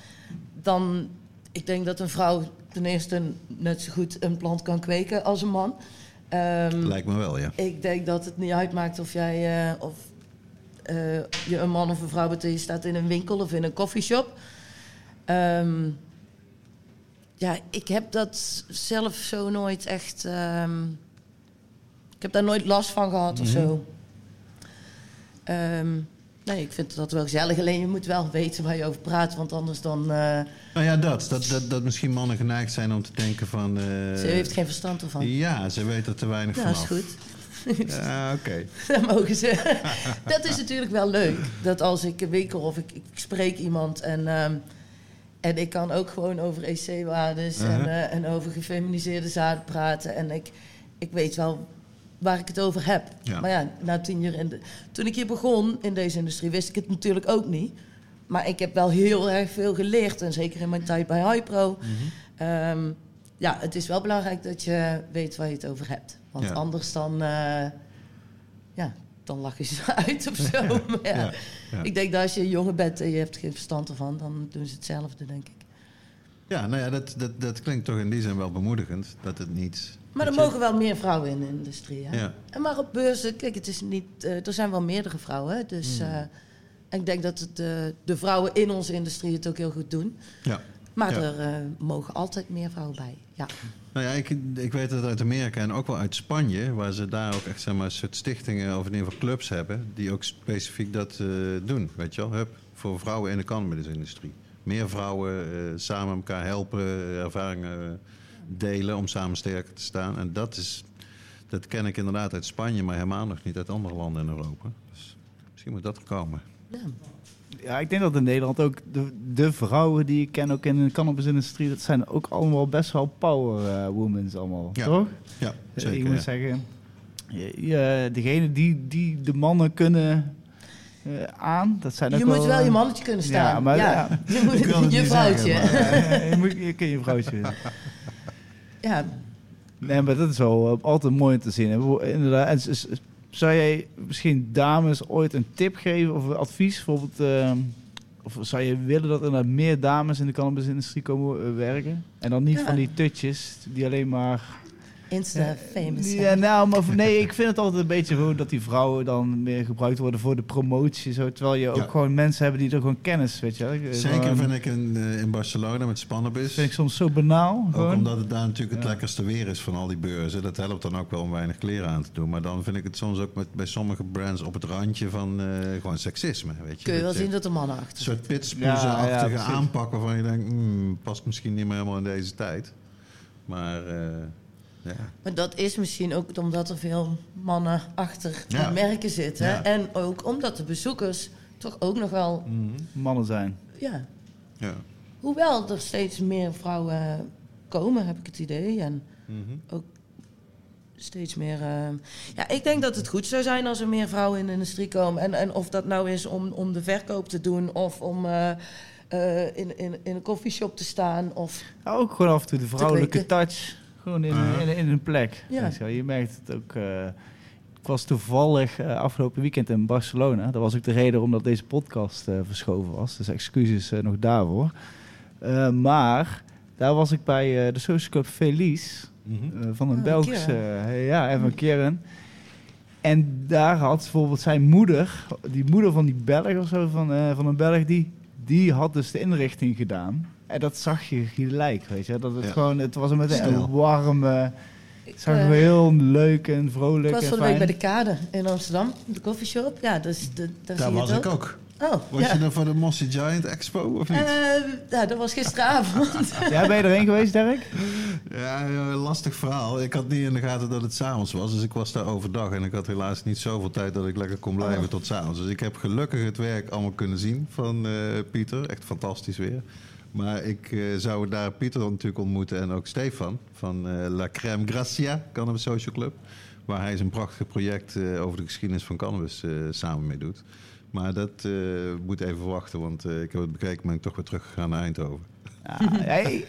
dan, ik denk dat een vrouw ten eerste net zo goed een plant kan kweken als een man. Ehm, Lijkt me wel, ja. ik denk dat het niet uitmaakt of jij eh, of, eh, je een man of een vrouw bent en je staat in een winkel of in een koffieshop. Ehm, ja, ik heb dat zelf zo nooit echt. ehm, ik heb daar nooit last van gehad of zo. Nee, ik vind dat wel gezellig. Alleen je moet wel weten waar je over praat, want anders dan. eh, Nou ja, dat, dat, dat, dat misschien mannen geneigd zijn om te denken van... eh, ze heeft geen verstand ervan. Ja, ze weten er te weinig Ja, van is goed. Ja, oké. Dat mogen ze. dat is natuurlijk wel leuk. Dat als ik winkel of ik, ik spreek iemand en, ehm, en ik kan ook gewoon over EC-waardes en, Uh-huh. eh, en over gefeminiseerde zaden praten. En ik, ik weet wel waar ik het over heb. Ja. Maar ja, na tien jaar in de, toen ik hier begon in deze industrie wist ik het natuurlijk ook niet. Maar ik heb wel heel erg veel geleerd. En zeker in mijn tijd bij Hypro. Mhm. Ehm, ja, het is wel belangrijk dat je weet waar je het over hebt. Want Ja. anders dan, eh, ja, dan lach je ze uit of zo. Maar ja, Ja, ja. Ik denk dat als je een jongen bent en je hebt geen verstand ervan, dan doen ze hetzelfde, denk ik. Ja, nou ja, dat, dat, dat klinkt toch in die zin wel bemoedigend. Dat het niet... Maar er dat mogen wel meer vrouwen in de industrie. Hè? Ja. En maar op beurzen, kijk, het is niet, eh, er zijn wel meerdere vrouwen. Hè? Dus Hmm. eh, ik denk dat het, eh, de vrouwen in onze industrie het ook heel goed doen. Ja. Maar Ja. er mogen altijd meer vrouwen bij. Ja. Nou ja, ik, ik weet het uit Amerika en ook wel uit Spanje, waar ze daar ook echt zeg maar, een soort stichtingen of in ieder geval clubs hebben, die ook specifiek dat doen. Weet je wel, Hup, voor vrouwen in de cannabisindustrie. Meer vrouwen samen elkaar helpen, ervaringen delen om samen sterker te staan. En dat is, dat ken ik inderdaad uit Spanje, maar helemaal nog niet uit andere landen in Europa. Dus misschien moet dat er komen. ja. Ja, ik denk dat in Nederland ook de, de vrouwen die ik ken, ook in de cannabisindustrie, dat zijn ook allemaal best wel power eh women allemaal, Ja, toch? Ja, Eh, zeker. ik moet ja. zeggen, je, je- degene die, die de mannen kunnen eh, aan, dat zijn ook Je wel... moet wel je mannetje kunnen staan. Ja, maar ja. Je moet je vrouwtje. zeggen, je, moet, je kun je vrouwtje. Ja, Nee, maar dat is wel eh, altijd mooi om te zien. En Inderdaad, en zou jij misschien dames ooit een tip geven of advies? Bijvoorbeeld, eh, of zou je willen dat er meer dames in de cannabisindustrie komen eh, werken? En dan niet Ja. van die tutjes die alleen maar Insta-famous Ja, nou, maar nee, ik vind het altijd een beetje gewoon dat die vrouwen dan meer gebruikt worden voor de promotie. Zo, terwijl je ook Ja. gewoon mensen hebben die er gewoon kennis, weet je. wel. Zeker Gewoon- vind ik in, eh, in Barcelona met Spannabis. vind ik soms zo banaal. Ook Gewoon. omdat het daar natuurlijk het Ja. lekkerste weer is van al die beurzen. Dat helpt dan ook wel om weinig kleren aan te doen. Maar dan vind ik het soms ook met, bij sommige brands op het randje van eh, gewoon seksisme. Weet je. Kun je wel Dat zien dat er mannen achter Een soort pitspoezen-achtige ja, aanpak waarvan je denkt, hmm, past misschien niet meer helemaal in deze tijd. Maar eh, ja. Maar dat is misschien ook omdat er veel mannen achter Ja. merken zitten. Ja. En ook omdat de bezoekers toch ook nog wel... Mannen zijn. Ja, ja. hoewel er steeds meer vrouwen komen, heb ik het idee. En Mhm. ook steeds meer... eh, ja, ik denk dat het goed zou zijn als er meer vrouwen in de industrie komen. En, en of dat nou is om, om de verkoop te doen of om... eh, eh, in, in, in een koffieshop te staan. Of, Ja, ook gewoon af en toe de vrouwelijke touch. Gewoon in, Aha. in, in een plek. Ja. Je, merkt het ook. eh, ik was toevallig eh, afgelopen weekend in Barcelona. Dat was ook de reden omdat deze podcast eh, verschoven was. Dus excuses eh, nog daarvoor. Eh, maar daar was ik bij eh, de Social Club Felice. Mhm. eh, van een Ah, Belgische... ja, even Keren. En daar had bijvoorbeeld zijn moeder, die moeder van die Belg of zo, van, eh, van een Belg, die, die had dus de inrichting gedaan. En dat zag je gelijk, weet je. Dat het Ja. gewoon, het was een meteen een warme, ik, zag eh, heel leuk en vrolijk ik was en van de week bij de Kade in Amsterdam, de koffieshop. Ja, dus de, daar Daar zie je was het ik ook. Oh, Was ja. je dan voor de Mossy Giant Expo of niet? Eh, ja, dat was gisteravond. Ja, ben je erheen geweest, Dirk? Ja, ja, lastig verhaal. Ik had niet in de gaten dat het s'avonds was. Dus ik was daar overdag. En ik had helaas niet zoveel tijd dat ik lekker kon blijven Oh. tot s'avonds. Dus ik heb gelukkig het werk allemaal kunnen zien van eh, Pieter. Echt fantastisch weer. Maar ik eh, zou daar Pieter natuurlijk ontmoeten en ook Stefan van eh, La Crème Gracia, Cannabis Social Club. Waar hij zijn prachtige project eh, over de geschiedenis van cannabis eh, samen mee doet. Maar dat eh, moet even wachten, want eh, ik heb het bekeken, ben ik toch weer teruggegaan naar Eindhoven. Ja, hey,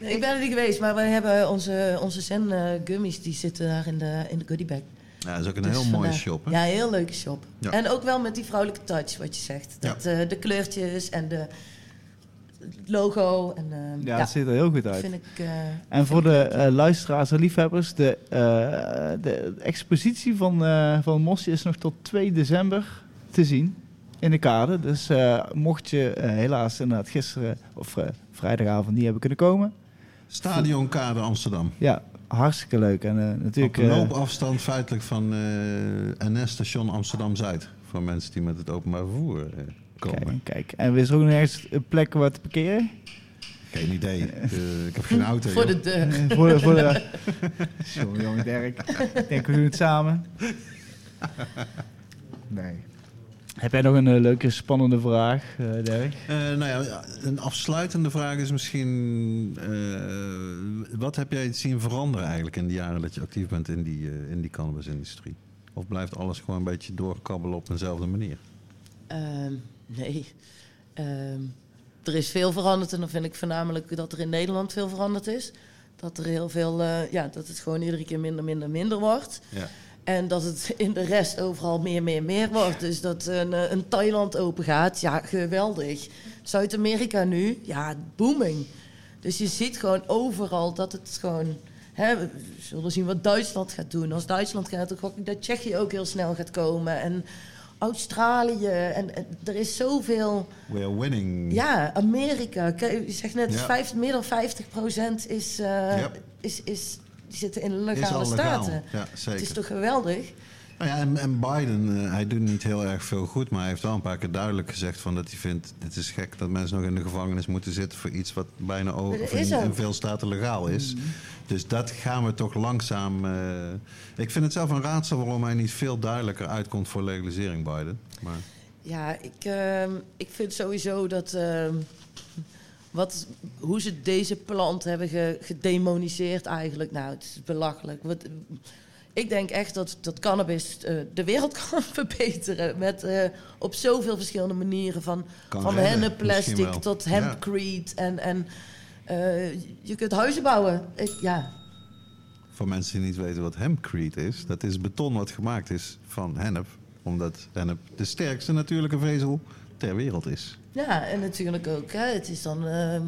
Nee, ik ben er niet geweest, maar wij hebben onze, onze Zen gummies, die zitten daar in de, in de goodiebag. Ja, dat is ook een Dus heel mooie shop. Hè? Ja, heel leuke shop. Ja. En ook wel met die vrouwelijke touch, wat je zegt. Dat, eh, de kleurtjes en de logo. En, eh, ja, ja, het ziet er heel goed uit. vind ik... eh, En voor de eh, luisteraars en liefhebbers, de, eh, de expositie van, eh van Mosje is nog tot 2 december te zien in de kade. Dus eh, mocht je helaas inderdaad gisteren of eh, vrijdagavond niet hebben kunnen komen, Stadion Kade Amsterdam. ja, hartstikke leuk. En eh, natuurlijk. Op een loopafstand feitelijk van eh NS-station Amsterdam-Zuid. Voor mensen die met het openbaar vervoer eh, komen. kijk, kijk. En is er ook nog ergens een plek waar te parkeren? Geen idee. Eh, ik heb geen auto. voor joh. de deur. Eh, voor, de- voor de... Sorry, jongen, Dirk. Ik denk, we doen het samen. Nee. Heb jij nog een eh, leuke, spannende vraag, eh Dirk? Eh, nou ja, een afsluitende vraag is misschien... eh, wat heb jij zien veranderen eigenlijk in de jaren dat je actief bent in die, eh, in die cannabisindustrie? Of blijft alles gewoon een beetje doorkabbelen op eenzelfde manier? Nee. Ehm, er is veel veranderd en dan vind ik voornamelijk dat er in Nederland veel veranderd is. Dat er heel veel, eh, ja, dat het gewoon iedere keer minder, minder, minder wordt. Ja. En dat het in de rest overal meer, meer, meer wordt. Dus dat een, eh, een Thailand open gaat, ja, geweldig. Zuid-Amerika nu, ja, booming. Dus je ziet gewoon overal dat het gewoon... Hè, we zullen zien wat Duitsland gaat doen. Als Duitsland gaat, dan gok ik dat Tsjechië ook heel snel gaat komen. En Australië. En, en er is zoveel... We are winning. Ja, Amerika. Je zegt net, Ja. vijf, meer dan 50% is, eh, is, is... Die zitten in is legale staten. Ja, zeker. Het is toch geweldig? Nou ja, en, en Biden, eh, hij doet niet heel erg veel goed, maar hij heeft wel een paar keer duidelijk gezegd van dat hij vindt, het is gek dat mensen nog in de gevangenis moeten zitten voor iets wat bijna over, in, veel staten legaal is. Dus dat gaan we toch langzaam. eh, ik vind het zelf een raadsel waarom hij niet veel duidelijker uitkomt voor legalisering, Biden. Maar Ja, ik, ehm, ik vind sowieso dat... ehm, wat, hoe ze deze plant hebben ge- gedemoniseerd eigenlijk. Nou, het is belachelijk. Wat, ik denk echt dat, dat cannabis eh, de wereld kan verbeteren. Met, eh, op zoveel verschillende manieren. Van, Kan van wel. tot Ja. hempcrete. En, en eh, je kunt huizen bouwen. Ik, ja, voor mensen die niet weten wat hempcrete is, dat is beton wat gemaakt is van hennep. Omdat hennep de sterkste natuurlijke vezel ter wereld is. Ja, en natuurlijk ook. Hè, het is dan ehm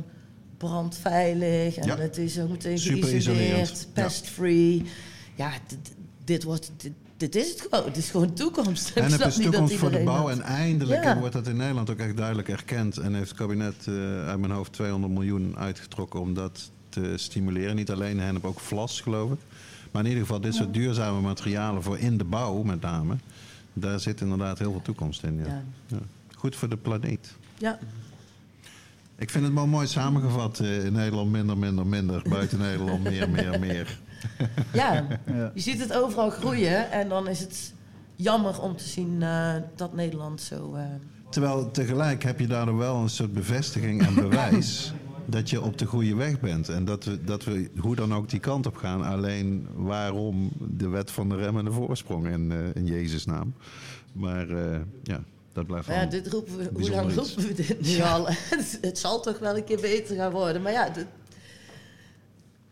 brandveilig en Ja. het is ook meteen geïsoleerd, isolerend. Ja. Ja, dit, wordt... Dit, dit is het gewoon. Het is gewoon toekomst. En het is toekomst voor de bouw. En eindelijk Ja. wordt dat in Nederland ook echt duidelijk erkend. En heeft het kabinet eh, uit mijn hoofd 200 miljoen uitgetrokken om dat te stimuleren. Niet alleen hennep, ook vlas geloof ik. Maar in ieder geval dit soort duurzame materialen voor in de bouw met name. Daar zit inderdaad heel veel toekomst in. Ja. Ja. Ja. Goed voor de planeet. Ja, Ik vind het wel mooi samengevat. eh, in Nederland minder, minder, minder. Buiten Nederland meer, meer, meer. ja, je ziet het overal groeien. En dan is het jammer om te zien eh, dat Nederland zo... eh, Terwijl tegelijk heb je daardoor wel een soort bevestiging en bewijs dat je op de goede weg bent. En dat we, dat we hoe dan ook die kant op gaan. Alleen waarom de wet van de rem en de voorsprong in, eh, in Jezus naam. Maar ja, dat blijft ja, dit roepen we, hoe lang roepen we dit nu al? het, het zal toch wel een keer beter gaan worden. Maar ja, dit-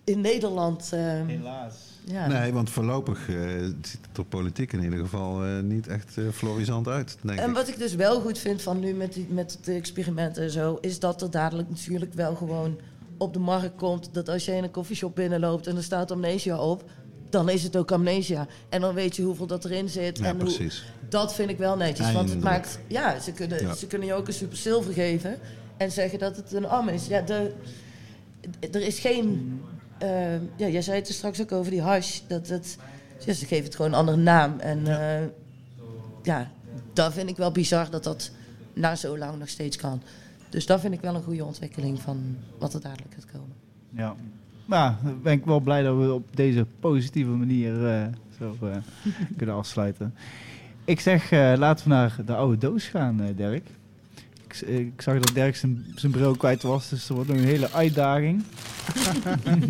in Nederland... eh, Helaas. ja. Nee, want voorlopig eh, ziet het er politiek in ieder geval eh, niet echt eh florisant uit, denk En ik. wat ik dus wel goed vind van nu met, die, met de experimenten en zo... is dat er dadelijk natuurlijk wel gewoon op de markt komt... dat als je in een koffieshop binnenloopt en er staat amnesia op... dan is het ook amnesia. En dan weet je hoeveel dat erin zit. Ja, en hoe, precies. Dat vind ik wel netjes. Want het maakt. Ja, ze kunnen, Ja. ze kunnen je ook een super zilver geven. En zeggen dat het een am is. Ja, de, er is geen. Eh, ja, jij zei het er straks ook over die hash. Dat het, ze geven het gewoon een andere naam. En ja. ja, dat vind ik wel bizar dat dat na zo lang nog steeds kan. Dus dat vind ik wel een goede ontwikkeling van wat er dadelijk gaat komen. Ja. Maar dan ben ik wel blij dat we op deze positieve manier eh, zo eh, kunnen afsluiten. Ik zeg, eh, laten we naar de oude doos gaan, eh, Dirk. Ik, zag dat Dirk zijn, zijn bril kwijt was, dus er wordt een hele uitdaging.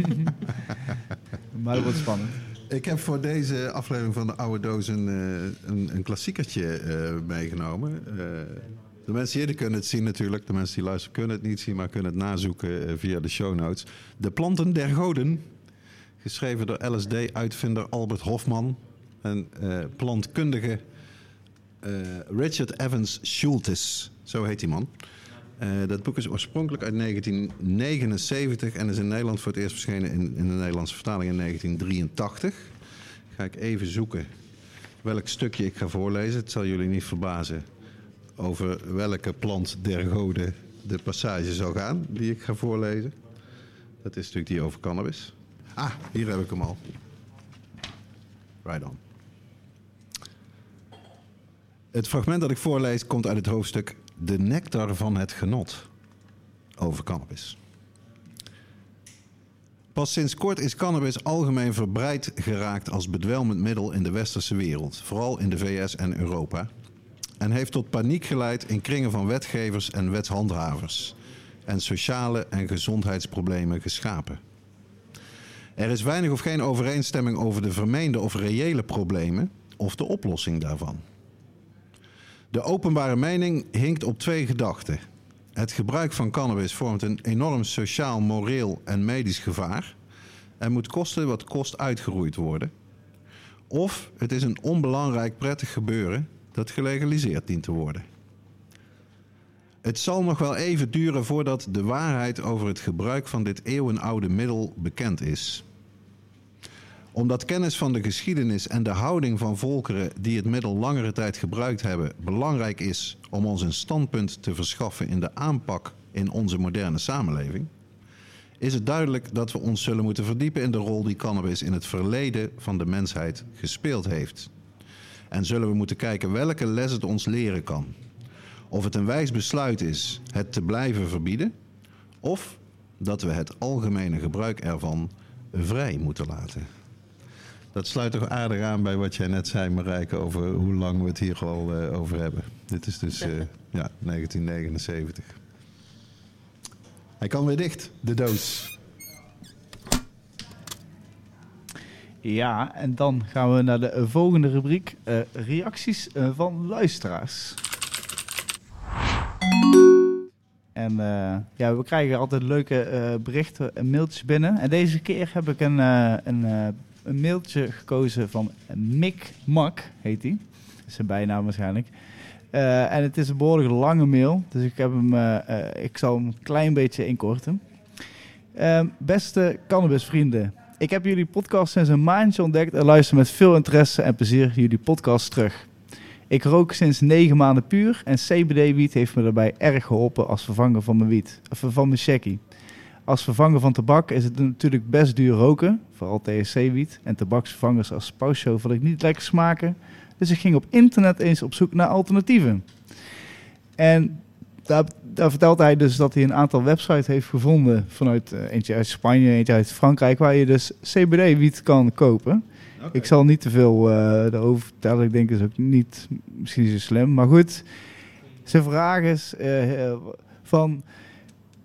maar dat wordt spannend. Ik heb voor deze aflevering van de Oude Doos een, eh, een, klassiekertje eh, meegenomen. Eh, de mensen hier kunnen het zien natuurlijk. De mensen die luisteren kunnen het niet zien, maar kunnen het nazoeken via de show notes. De Planten der Goden. Geschreven door LSD-uitvinder Albert Hofman. En plantkundige Richard Evans Schultes. Zo heet die man. Eh, dat boek is oorspronkelijk uit 1979 en is in Nederland voor het eerst verschenen in, in de Nederlandse vertaling in 1983. Ga ik even zoeken welk stukje ik ga voorlezen. Het zal jullie niet verbazen over welke plant der goden de passage zal gaan die ik ga voorlezen. Dat is natuurlijk die over cannabis. Ah, hier heb ik hem al. Right on. Het fragment dat ik voorlees komt uit het hoofdstuk De nectar van het genot over cannabis. Pas sinds kort is cannabis algemeen verbreid geraakt als bedwelmend middel in de westerse wereld, vooral in de VS en Europa. En heeft tot paniek geleid in kringen van wetgevers en wetshandhavers. En sociale en gezondheidsproblemen geschapen. Er is weinig of geen overeenstemming over de vermeende of reële problemen of de oplossing daarvan. De openbare mening hinkt op twee gedachten. Het gebruik van cannabis vormt een enorm sociaal, moreel en medisch gevaar en moet kosten wat kost uitgeroeid worden. Of het is een onbelangrijk prettig gebeuren dat gelegaliseerd dient te worden. Het zal nog wel even duren voordat de waarheid over het gebruik van dit eeuwenoude middel bekend is omdat kennis van de geschiedenis en de houding van volkeren die het middel langere tijd gebruikt hebben belangrijk is om ons een standpunt te verschaffen in de aanpak in onze moderne samenleving, is het duidelijk dat we ons zullen moeten verdiepen in de rol die cannabis in het verleden van de mensheid gespeeld heeft. En zullen we moeten kijken welke les het ons leren kan. Of het een wijs besluit is het te blijven verbieden, of dat we het algemene gebruik ervan vrij moeten laten. Dat sluit toch aardig aan bij wat jij net zei, Marijke, over hoe lang we het hier al eh, over hebben. Dit is dus eh, ja, 1979. Hij kan weer dicht, de doos. Ja, en dan gaan we naar de volgende rubriek. eh, reacties van luisteraars. En ja, we krijgen altijd leuke berichten en mailtjes binnen. En deze keer heb ik een, een, een mailtje gekozen van Mick Mak, heet hij. Zijn bijnaam waarschijnlijk. Eh, en het is een behoorlijk lange mail, dus ik, heb hem, eh, eh, ik zal hem een klein beetje inkorten. Ehm, beste cannabisvrienden, ik heb jullie podcast sinds een maandje ontdekt en luister met veel interesse en plezier jullie podcast terug. Ik rook sinds negen maanden puur en CBD-wiet heeft me daarbij erg geholpen als vervanger van mijn wiet, van mijn. Als vervanger van tabak is het natuurlijk best duur roken, vooral THC-wiet en tabaksvervangers als paushow vond ik niet lekker smaken. Dus ik ging op internet eens op zoek naar alternatieven. En daar, daar vertelt hij dus dat hij een aantal websites heeft gevonden vanuit eh, eentje uit Spanje, eentje uit Frankrijk, waar je dus CBD-wiet kan kopen. Ik zal niet te veel eh daarover vertellen. Ik denk dat is ook niet misschien zo slim. Maar goed, zijn vraag is eh, van...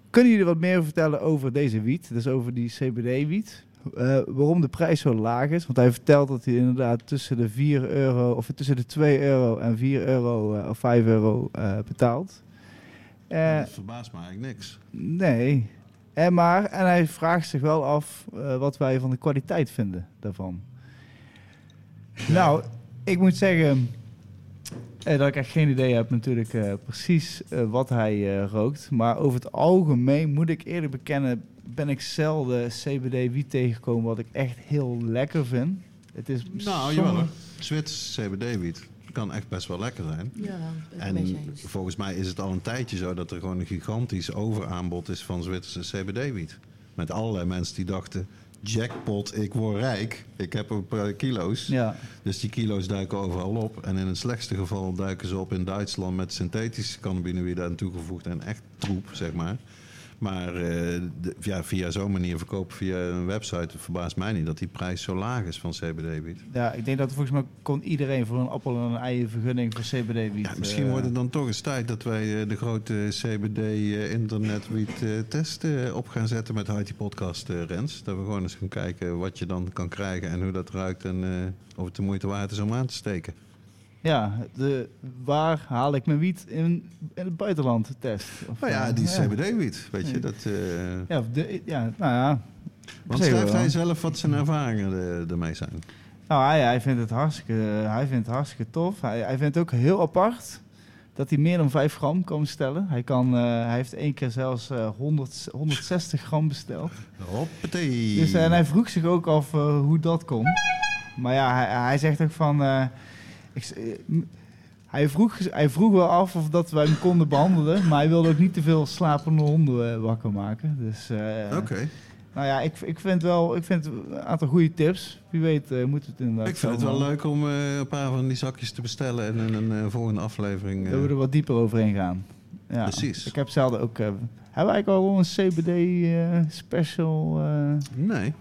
Kunnen jullie wat meer vertellen over deze wiet? Dus over die CBD-wiet. Eh, waarom de prijs zo laag is. Want hij vertelt dat hij inderdaad tussen de 4 euro... of tussen de 2 euro en 4 euro eh, of 5 euro eh, betaalt. Eh, dat verbaast me eigenlijk niks. Nee. En, maar, en hij vraagt zich wel af wat wij van de kwaliteit vinden daarvan. Nou, ik moet zeggen eh, dat ik echt geen idee heb natuurlijk eh, precies eh, wat hij eh, rookt. Maar over het algemeen moet ik eerlijk bekennen, ben ik zelden CBD-wiet tegengekomen wat ik echt heel lekker vind. Het is Nou, sommige- jawel hoor. Zwits CBD-wiet kan echt best wel lekker zijn. Ja, En volgens mij is het al een tijdje zo dat er gewoon een gigantisch overaanbod is van Zwitserse CBD-wiet. Met allerlei mensen die dachten, jackpot, ik word rijk. Ik heb een paar kilo's. Ja, Dus die kilo's duiken overal op. En in het slechtste geval duiken ze op in Duitsland met synthetische cannabinoïden aan toegevoegd. En echt troep, zeg maar. Maar eh, de- ja, via zo'n manier verkopen via een website verbaast mij niet dat die prijs zo laag is van CBD-wiet. ja, ik denk dat volgens mij kon iedereen voor een appel en een ei vergunning voor CBD-wiet. Ja, misschien eh, wordt het dan toch eens tijd dat wij eh, de grote CBD-internetwiet-test op gaan zetten met Heidi Podcast, eh, Rens. Dat we gewoon eens gaan kijken wat je dan kan krijgen en hoe dat ruikt en of het de moeite waard is om aan te steken. Ja, de, waar haal ik mijn wiet in, in het buitenland test? Of, Nou ja, eh, die. CBD-wiet, weet je. Dat, eh, Ja, de, ja, nou ja. want schrijft hij zelf wat zijn ervaringen er- ermee zijn? Nou, hij, hij vindt het hartstikke, hij vindt het hartstikke tof. Hij, hij vindt het ook heel apart dat hij meer dan 5 gram kan bestellen. Hij, kan, eh, hij heeft één keer zelfs eh, 100, 160 gram besteld. Hoppatee. Dus, en hij vroeg zich ook af hoe dat kon. Maar ja, hij, hij zegt ook van... eh, ik, hij, vroeg, hij vroeg wel af of dat wij hem konden behandelen. Maar hij wilde ook niet te veel slapende honden eh, wakker maken. Dus eh, Oké. nou ja, ik, ik vind wel ik vind een aantal goede tips. Wie weet moet het inderdaad Ik vind het wel leuk om een paar van die zakjes te bestellen en in een volgende aflevering. Dat we er wat dieper overheen gaan. Ja. Precies. Ik heb zelden ook... hebben we eigenlijk al een CBD special... eh, Nee,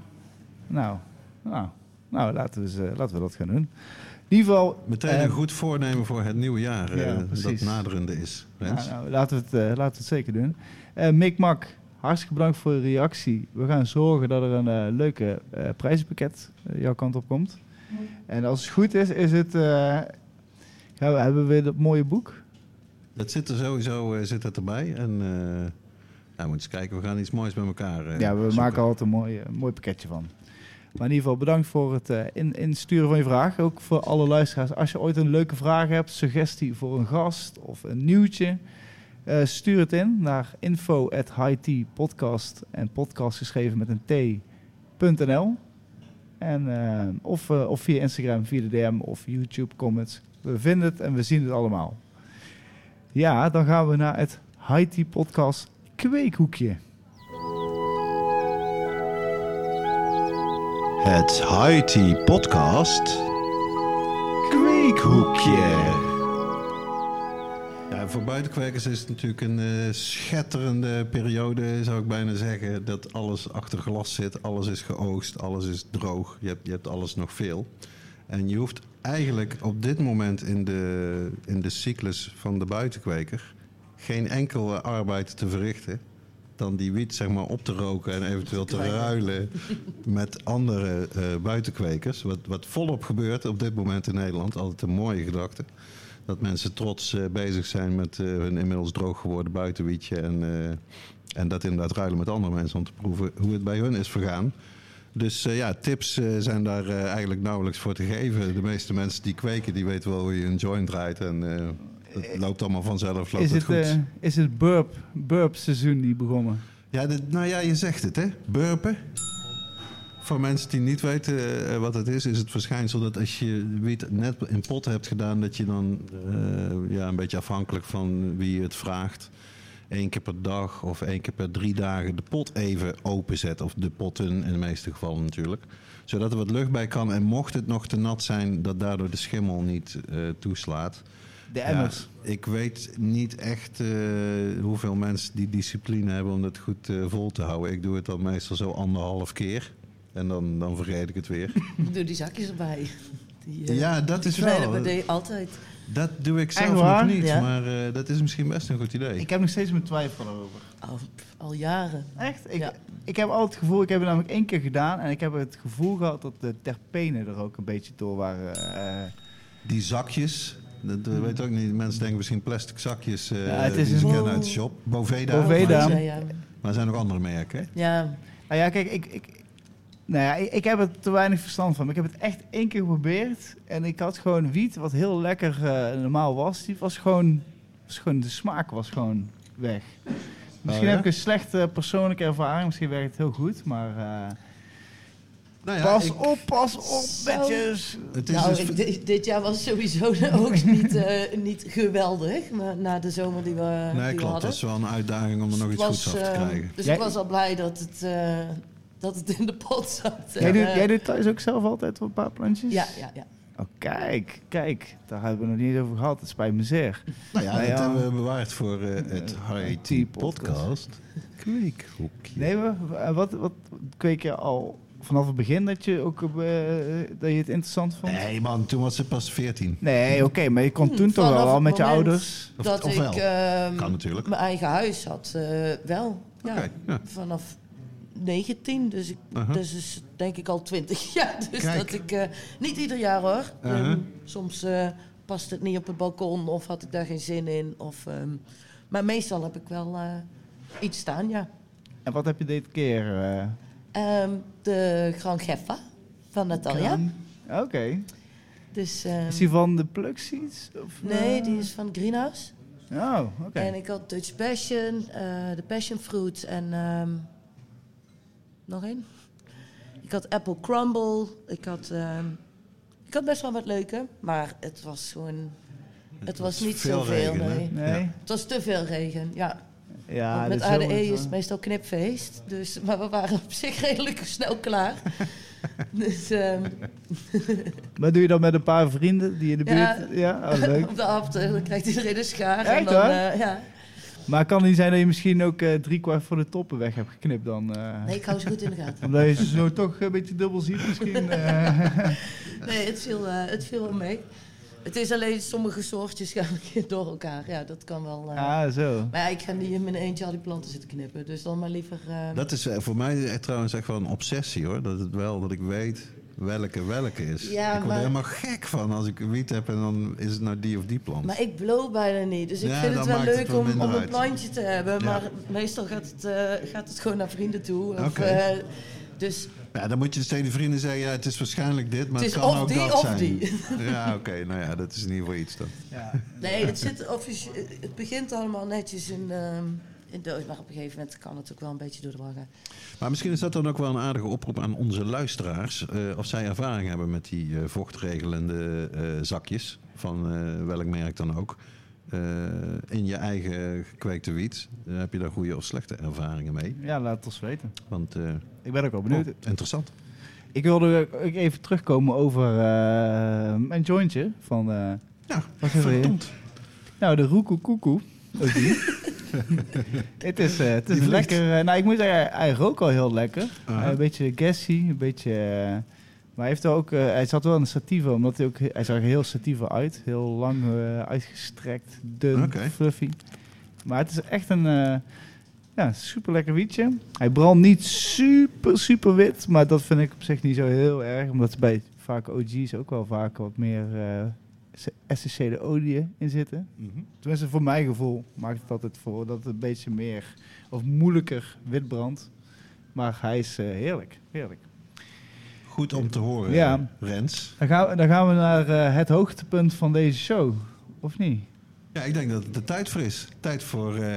nou, nou, nou laten, we, eens, laten we dat gaan doen. In ieder geval... meteen eh, een goed voornemen voor het nieuwe jaar eh, Ja, dat precies. naderende is. Nou, nou, laten, we het, eh, laten we het zeker doen. Eh Mick Mak, hartstikke bedankt voor je reactie. We gaan zorgen dat er een eh, leuke eh prijzenpakket eh, jouw kant op komt. En als het goed is, is het... eh, we, hebben we weer dat mooie boek? Dat zit er sowieso eh, zit dat erbij. En eh nou, we moeten eens kijken, we gaan iets moois met elkaar eh, Ja, we zoeken. maken altijd een mooi, eh, mooi pakketje van. Maar in ieder geval bedankt voor het eh, in, insturen van je vraag. Ook voor alle luisteraars. Als je ooit een leuke vraag hebt, suggestie voor een gast of een nieuwtje, eh, stuur het in naar info en podcast geschreven met een t.nl. En, of, eh, of via Instagram, via de DM of YouTube comments. We vinden het en we zien het allemaal. Ja, dan gaan we naar het Haiti Podcast kweekhoekje. Het Haiti Podcast Kweekhoekje. Voor buitenkwekers is het natuurlijk een eh, schetterende periode, zou ik bijna zeggen. Dat alles achter glas zit, alles is geoogst, alles is droog. Je hebt, je hebt alles nog veel. En je hoeft eigenlijk op dit moment in de, in de cyclus van de buitenkweker geen enkele arbeid te verrichten dan die wiet zeg maar, op te roken en eventueel te ruilen met andere eh, buitenkwekers. Wat, wat volop gebeurt op dit moment in Nederland. Altijd een mooie gedachte. Dat mensen trots eh, bezig zijn met eh, hun inmiddels droog geworden buitenwietje. En, en dat inderdaad ruilen met andere mensen om te proeven hoe het bij hun is vergaan. Dus ja, tips zijn daar eigenlijk nauwelijks voor te geven. De meeste mensen die kweken, die weten wel hoe je een joint draait. En het loopt allemaal vanzelf, loopt Is het het, goed. eh, is het burp, burp seizoen die begonnen? Ja, dit- nou ja, je zegt het, hè? Burpen. Voor mensen die niet weten eh, wat het is, is het verschijnsel dat als je wiet net in pot hebt gedaan, dat je dan eh, ja, een beetje afhankelijk van wie het vraagt, één keer per dag of één keer per drie dagen de pot even openzet. Of de potten in de meeste gevallen natuurlijk. Zodat er wat lucht bij kan. En mocht het nog te nat zijn, dat daardoor de schimmel niet toeslaat. De Ja, ik weet niet echt eh, hoeveel mensen die discipline hebben om dat goed eh, vol te houden. Ik doe het dan meestal zo anderhalf keer. En dan, dan vergeet ik het weer. Ik doe die zakjes erbij. Die, eh, Ja, dat die is wel. we de- altijd. Dat doe ik zelf nog niet. Ja. Maar eh, dat is misschien best een goed idee. Ik heb nog steeds mijn twijfel over. Al, al jaren. Echt? Ik, Ja. ik heb altijd het gevoel, ik heb het namelijk één keer gedaan en ik heb het gevoel gehad dat de terpenen er ook een beetje door waren. eh, Die zakjes. Dat weet ook niet. Mensen denken misschien plastic zakjes eh Ja, het is die ze kennen uit de shop. Boveda. Boveda. Ja, ja. Maar er zijn nog andere merken. hè? ja. Nou ja, kijk, ik, ik, nou ja, ik, ik heb er te weinig verstand van. Maar ik heb het echt één keer geprobeerd. En ik had gewoon wiet, wat heel lekker eh, normaal was. Die was gewoon, was gewoon, de smaak was gewoon weg. Misschien ja? heb ik een slechte persoonlijke ervaring. Misschien werkt het heel goed. Maar eh, Nou ja, pas ik- op, pas op, netjes. Is Nou, dus- dit, dit jaar was sowieso oogst niet, eh, niet geweldig. Maar na de zomer die we, nee, die we klopt. hadden. Dat is wel een uitdaging om er nog iets was, goeds af te eh, krijgen. Dus Jij- ik was al blij dat het, eh, dat het in de pot zat. Jij doet, jij doet thuis ook zelf altijd een paar plantjes? Ja, ja, ja. Oh, kijk, kijk. Daar hebben we nog niet over gehad. Het spijt me zeer. Nou ja, Nou dat ja. hebben we bewaard voor eh, het High Tea Podcast. Kweekhoekje. Nee, maar wat, wat kweek je al vanaf het begin dat je, ook, eh, dat je het interessant vond? Nee man, toen was ze pas 14. Nee, oké, maar je kon toen toch wel al met je ouders. Of- dat ik ehm, Kan natuurlijk. mijn eigen huis had, eh, wel. Ja. Vanaf 19, dus, ik, Uh-huh. dus is denk ik al 20 jaar. Dus Kijk. dat ik, eh, niet ieder jaar hoor. Uh-huh. Ehm, soms eh, past het niet op het balkon of had ik daar geen zin in. Of, ehm, maar meestal heb ik wel eh, iets staan, ja. En wat heb je dit keer? Eh, Ehm, de Gran Geffa van Natalia. Oké. Dus, ehm, Is die van de Plugseeds? Of, nee, eh? die is van Greenhouse. Oh, oké. En ik had Dutch Passion, eh, de Passion Fruit en ehm, nog één. Ik had Apple Crumble. Ik had, ehm, ik had best wel wat leuke, maar het was gewoon... Het, was, was niet veel zoveel, regen, hè? nee. Nee? Het was te veel regen, ja. Ja, Want met ADE is het meestal knipfeest. Dus, maar we waren op zich redelijk snel klaar. dus ehm, Maar doe je dat met een paar vrienden die in de buurt... Ja, oh, leuk. op de after dan krijgt iedereen een schaar. en Echt, dan, hoor? eh, ja. Maar kan niet zijn dat je misschien ook eh drie kwart voor de toppen weg hebt geknipt dan? eh? Nee, ik hou ze goed in de gaten. Omdat je ze zo toch een beetje dubbel ziet misschien. eh. Nee, het viel, eh, het viel wel mee. Het is alleen sommige soortjes gaan een keer door elkaar. Ja, dat kan wel. eh. ah, zo. Maar ja, ik ga niet in mijn eentje al die planten zitten knippen. Dus dan maar liever... eh, Dat is eh, voor mij echt trouwens echt wel een obsessie hoor. Dat het wel, dat ik weet welke welke is. Ja, ik word maar- er helemaal gek van als ik wiet heb en dan is het nou die of die plant. Maar ik blow bijna niet. Dus ik Ja, vind het wel het leuk wel om, een uit. plantje te hebben. Ja. Maar meestal gaat het, eh, gaat het gewoon naar vrienden toe. Of. Dus Ja, dan moet je dus tegen de vrienden zeggen, ja, het is waarschijnlijk dit, maar Het het, is kan of ook die dat of zijn. die. Ja, oké, nou ja, dat is in ieder geval iets dan. Ja. nee, het, zit het begint allemaal netjes in, ehm in doos. Maar op een gegeven moment kan het ook wel een beetje door de war gaan. Maar misschien is dat dan ook wel een aardige oproep aan onze luisteraars. eh, of zij ervaring hebben met die eh, vochtregelende eh, zakjes, van eh, welk merk dan ook. Eh, in je eigen gekweekte wiet. Eh, heb je daar goede of slechte ervaringen mee? ja, laat het ons weten. Want eh, Ik ben ook wel benieuwd. oh, interessant. Ik wilde ook even terugkomen over mijn jointje van... Ja, wat er verdomd. Nou, de Roekoe Koekoe. Ook die. het is, het is lekker. nou, ik moet zeggen, hij, hij rookt al heel lekker. Eh, een beetje gassy, een beetje... maar hij, heeft er ook, eh, hij zat wel in een sativa, omdat hij ook... Hij zag er heel sativa uit. Heel lang eh, uitgestrekt, dun, fluffy. Maar het is echt een... eh, ja, super lekker wietje. Hij brandt niet super, super wit. Maar dat vind ik op zich niet zo heel erg. Omdat bij vaak OG's ook wel vaak wat meer essentiële oliën in zitten. Mhm. Tenminste, voor mijn gevoel maakt het altijd voor dat het een beetje meer of moeilijker wit brandt. Maar hij is heerlijk, heerlijk. Goed om te horen, Ja. Rens. Dan gaan, we, dan gaan we naar eh, het hoogtepunt van deze show, of niet? Ja, ik denk dat het de tijd voor is. Tijd voor eh,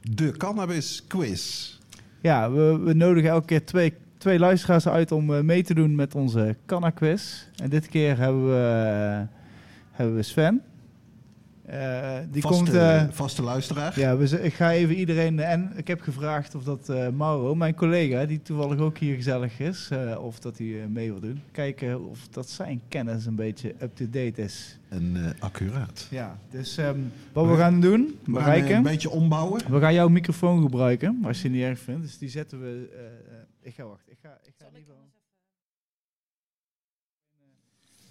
de Cannabis Quiz. Ja, we, we nodigen elke keer twee, twee luisteraars uit om eh, mee te doen met onze Canna-quiz. En dit keer hebben we, hebben we Sven. Eh, die vaste, komt... eh, vaste luisteraar. ja, we, ik ga even iedereen... En ik heb gevraagd of dat eh, Mauro, mijn collega, die toevallig ook hier gezellig is, eh, of dat hij mee wil doen. Kijken of dat zijn kennis een beetje up-to-date is. En eh, accuraat. Ja, dus ehm, wat we gaan doen, We gaan bereiken... een beetje ombouwen. We gaan jouw microfoon gebruiken, als je het niet erg vindt. Dus die zetten we... ik ga wachten. Ik ga, ik ga ieder geval...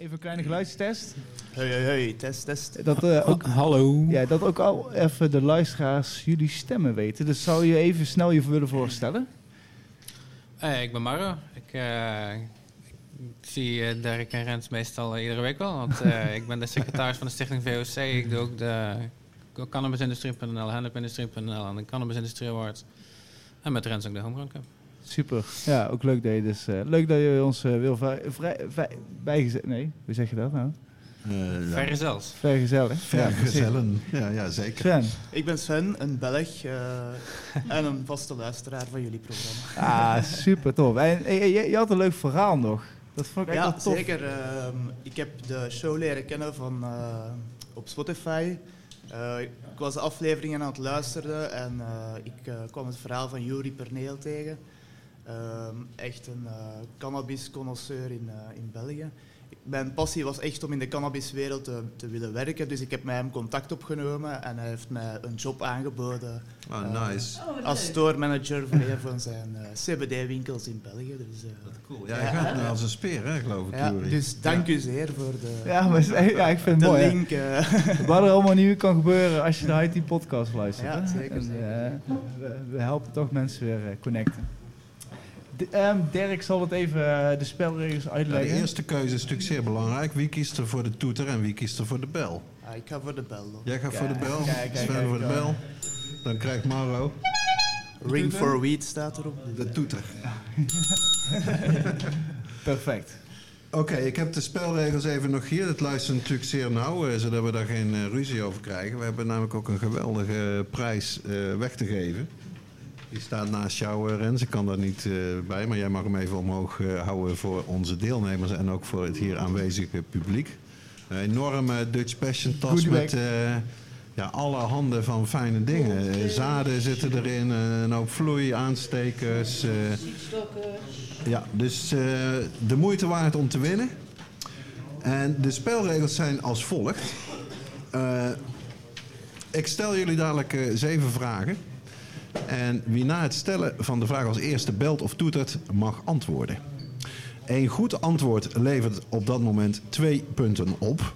Even een kleine geluidstest. Hey, hey, hey, test, test. Dat, eh, ook, Hallo. ja, dat ook al even de luisteraars jullie stemmen weten. Dus zou je even snel je willen voorstellen? Hey, ik ben Marro. Ik, eh, ik zie eh, Dirk en Rens meestal eh, iedere week wel. Want eh, ik ben de secretaris van de stichting VOC. Ik doe ook de cannabisindustrie.nl, hennepindustrie.nl en de Cannabisindustrie Awards. En met Rens ook de Homegrown Cup. Super. Ja, ook leuk dat je dus... eh, leuk dat je ons eh, wil vrij, bijgezet... Nee, hoe zeg je dat nou? Eh, ja. Vergezeld. Vergezellig. Ja. Vergezellen. Ja, ja, zeker. Sven. Ik ben Sven, een Belg eh, en een vaste luisteraar van jullie programma. Ah, super tof. En je, je had een leuk verhaal nog. Dat vond ik echt Ja, tof. zeker. ehm, ik heb de show leren kennen van, eh, op Spotify. Eh, ik was de afleveringen aan het luisteren en eh, ik eh, kwam het verhaal van Juri Perneel tegen. Ehm, echt een uh, cannabisconnoisseur in, eh, in België. Mijn passie was echt om in de cannabiswereld te, te willen werken, dus ik heb met hem contact opgenomen en hij heeft mij een job aangeboden Oh, nice. als store manager voor een van zijn eh, CBD-winkels in België. Dus, eh, Cool. Ja, hij gaat nou als een speer, hè, geloof ik, ja, dus dank u zeer voor de, Ja, maar, ja, ik vind het mooi. link. eh. Wat er allemaal nieuw kan gebeuren als je de IT podcast luistert. Ja, hè? zeker, En, zeker. eh, we, we helpen toch mensen weer eh, connecten. De, ehm, Dirk zal het even eh, de spelregels Ja, de uitleggen. eerste keuze is natuurlijk zeer belangrijk. Wie kiest er voor de toeter en wie kiest er voor de bel? Ah, ik ga voor de bel. hoor. Jij gaat voor de bel, kijk, kijk, Sven kijk, voor de bel. Dan krijgt Mauro Ring for Weed staat erop. de toeter. Perfect. Oké, ik heb de spelregels even nog hier. Het luistert natuurlijk zeer nauw, eh, zodat we daar geen eh, ruzie over krijgen. We hebben namelijk ook een geweldige prijs eh, weg te geven. Die staat naast jou, eh, Rens. Ik kan daar niet eh, bij, maar jij mag hem even omhoog eh, houden voor onze deelnemers en ook voor het hier aanwezige publiek. Een enorme Dutch Passion tas met ja, alle handen van fijne dingen. Zaden zitten erin, een hoop vloei, aanstekers. ja, dus de moeite waard om te winnen. En de spelregels zijn als volgt. Ik stel jullie dadelijk zeven vragen. En wie na het stellen van de vraag als eerste belt of toetert, mag antwoorden. Een goed antwoord levert op dat moment twee punten op.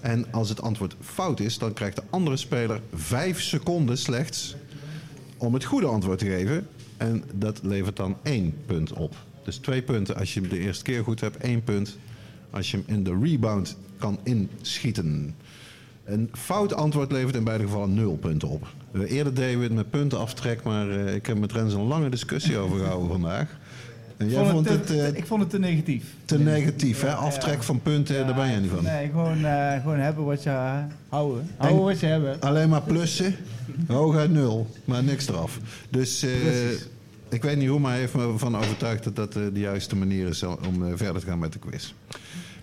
En als het antwoord fout is, dan krijgt de andere speler vijf seconden slechts om het goede antwoord te geven. En dat levert dan één punt op. Dus twee punten als je hem de eerste keer goed hebt. één punt als je hem in de rebound kan inschieten. Een fout antwoord levert in beide gevallen nul punten op. Eh, eerder deden we het met puntenaftrek, maar eh, ik heb met Rens een lange discussie over gehouden vandaag. En jij Ik vond het te- eh, ik vond het te negatief. te negatief, hè? Aftrek ja. van punten, daar ben je niet van. Nee, gewoon, gewoon hebben wat je houden. Houden wat je hebben. Alleen maar plussen, hooguit nul, maar niks eraf. Dus ik weet niet hoe, maar hij heeft me ervan overtuigd dat dat de juiste manier is om verder te gaan met de quiz.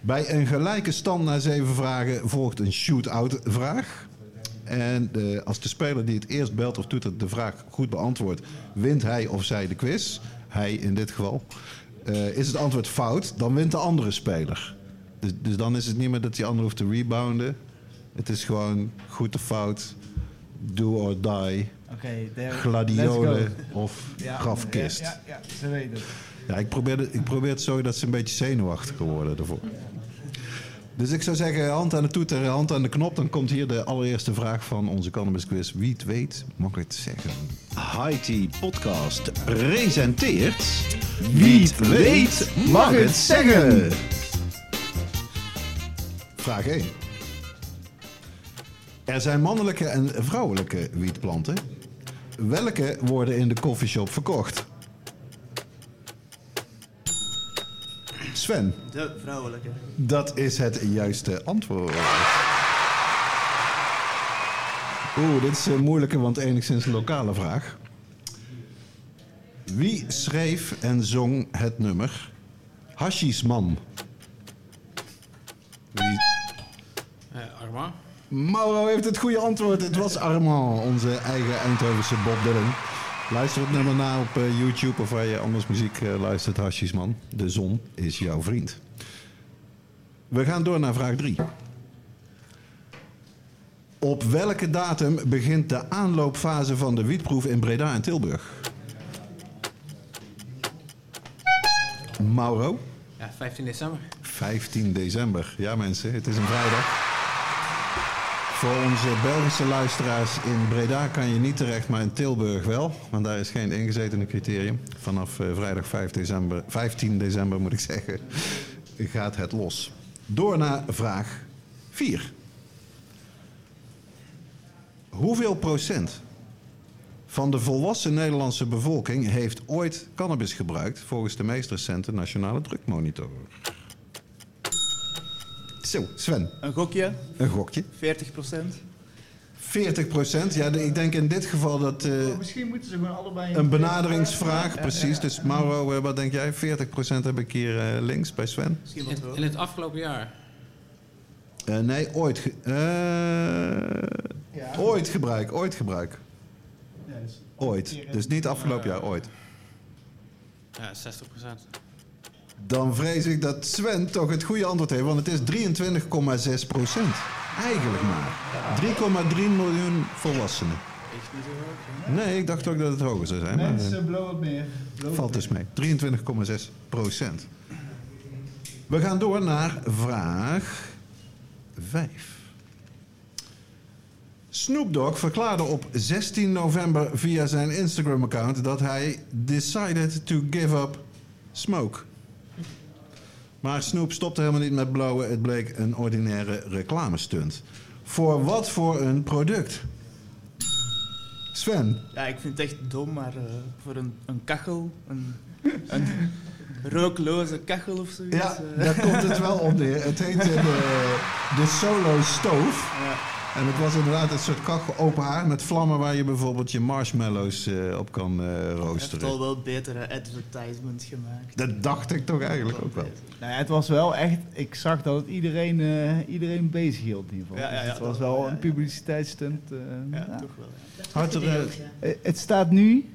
Bij een gelijke stand na zeven vragen volgt een shoot-out vraag. En eh, als de speler die het eerst belt of toetert de vraag goed beantwoordt, wint hij of zij de quiz. Hij in dit geval. Eh, is het antwoord fout, dan wint de andere speler. Dus, dus dan is het niet meer dat die ander hoeft te rebounden. Het is gewoon goed of fout, do or die, Dirk, gladiolen of. Ja, grafkist. Ja, ja, ja, ze weten het. Ja, ik probeer, de- ik probeer te zorgen dat ze een beetje zenuwachtiger worden ervoor. Dus ik zou zeggen, hand aan de toeter, hand aan de knop. Dan komt hier de allereerste vraag van onze Cannabis Quiz. Wie het weet, mag het zeggen. Haiti Podcast presenteert... Wie het weet, mag het zeggen. Vraag 1. Er zijn mannelijke en vrouwelijke wietplanten. Welke worden in de koffieshop verkocht? Sven, De vrouwelijke. dat is het juiste antwoord. Oeh, dit is een moeilijke, want enigszins een lokale vraag. Wie schreef en zong het nummer Hashisman? Wie... Eh, Arma. Mauro heeft het goede antwoord. Het was Armand, onze eigen Eindhovense Bob Dylan. Luister het nummer na op eh, YouTube of waar je anders muziek eh, luistert, Hashisman. De zon is jouw vriend. We gaan door naar vraag 3. Op welke datum begint de aanloopfase van de wietproef in Breda en Tilburg? Mauro? Ja, 15 december. 15 december. Ja mensen, het is een vrijdag. Voor onze Belgische luisteraars in Breda kan je niet terecht, maar in Tilburg wel. Want daar is geen ingezetene criterium. Vanaf eh, vrijdag 5 december, 15 december moet ik zeggen, gaat het los. Door naar vraag 4. Hoeveel procent van de volwassen Nederlandse bevolking heeft ooit cannabis gebruikt volgens de meest recente nationale drukmonitor? Zo, Sven, Een gokje, een gokje. 40 procent. 40 procent. Ja, ik denk in dit geval dat eh, Misschien moeten ze gewoon allebei... een benaderingsvraag, precies. Dus Mauro, eh, wat denk jij? 40 procent heb ik hier eh, links bij Sven. Misschien wat In, in het afgelopen jaar. Eh, nee, ooit. ge- ooit gebruik, ooit gebruik. Ooit. Dus niet afgelopen jaar, ooit. Ja, 60 procent. Dan vrees ik dat Sven toch het goede antwoord heeft, want het is 23,6 procent. Eigenlijk maar. 3,3 miljoen volwassenen. Echt niet zo hoog. Nee, ik dacht ook dat het hoger zou zijn. Maar, eh, Mensen, blow het meer. Valt dus mee. 23,6 procent. We gaan door naar vraag 5. Snoop Dogg verklaarde op 16 november via zijn Instagram-account dat hij decided to give up smoke. Maar Snoop stopte helemaal niet met blowen. Het bleek een ordinaire reclamestunt. Voor wat voor een product? Sven, Ja, ik vind het echt dom, maar eh, voor een, een kachel, een, een rookloze kachel of zoiets. Ja, eh, daar komt het wel op neer. Het heet de, de Solo Stove. ja. En het was inderdaad een soort kachel open haar met vlammen waar je bijvoorbeeld je marshmallows eh, op kan eh, Hij heeft roosteren. al wel betere advertisement gemaakt. Dat dacht ik toch eigenlijk ook wel. Nou ja, het was wel echt... Ik zag dat het iedereen, eh, iedereen bezig hield in ieder geval. Ja, ja, ja, het was wel ja, een ja. publiciteitsstunt. eh, Ja, ja. toch wel. ja. Eh, Het staat nu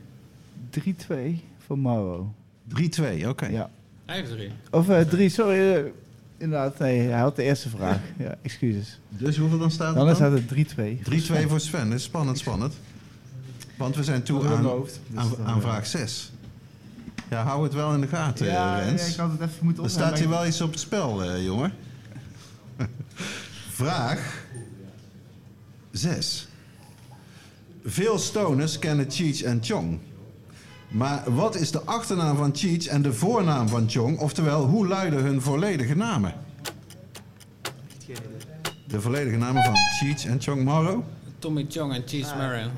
3-2 voor Mauro. 3-2, oké. Ja. Hij heeft drie. Of eh, 3, sorry. Inderdaad, nee, hij had de eerste vraag. Ja, excuses. Dus hoeveel dan staat Dan het staat dan? het 3-2. 3-2 voor Sven. Dat is spannend, spannend. Want we zijn toe aan, hoofd. Dus aan, dan, aan vraag 6. Ja, hou het wel in de gaten, Ja, Rens. ja, ik had het even moeten Er staat hier wel iets op het spel, eh, jongen. Vraag 6. Veel stoners kennen Cheech en Chong. Maar wat is de achternaam van Cheech en de voornaam van Chong? Oftewel, hoe luiden hun volledige namen? De volledige namen van Cheech en Chong Morrow? Tommy Chong en Cheese Ah. Marin.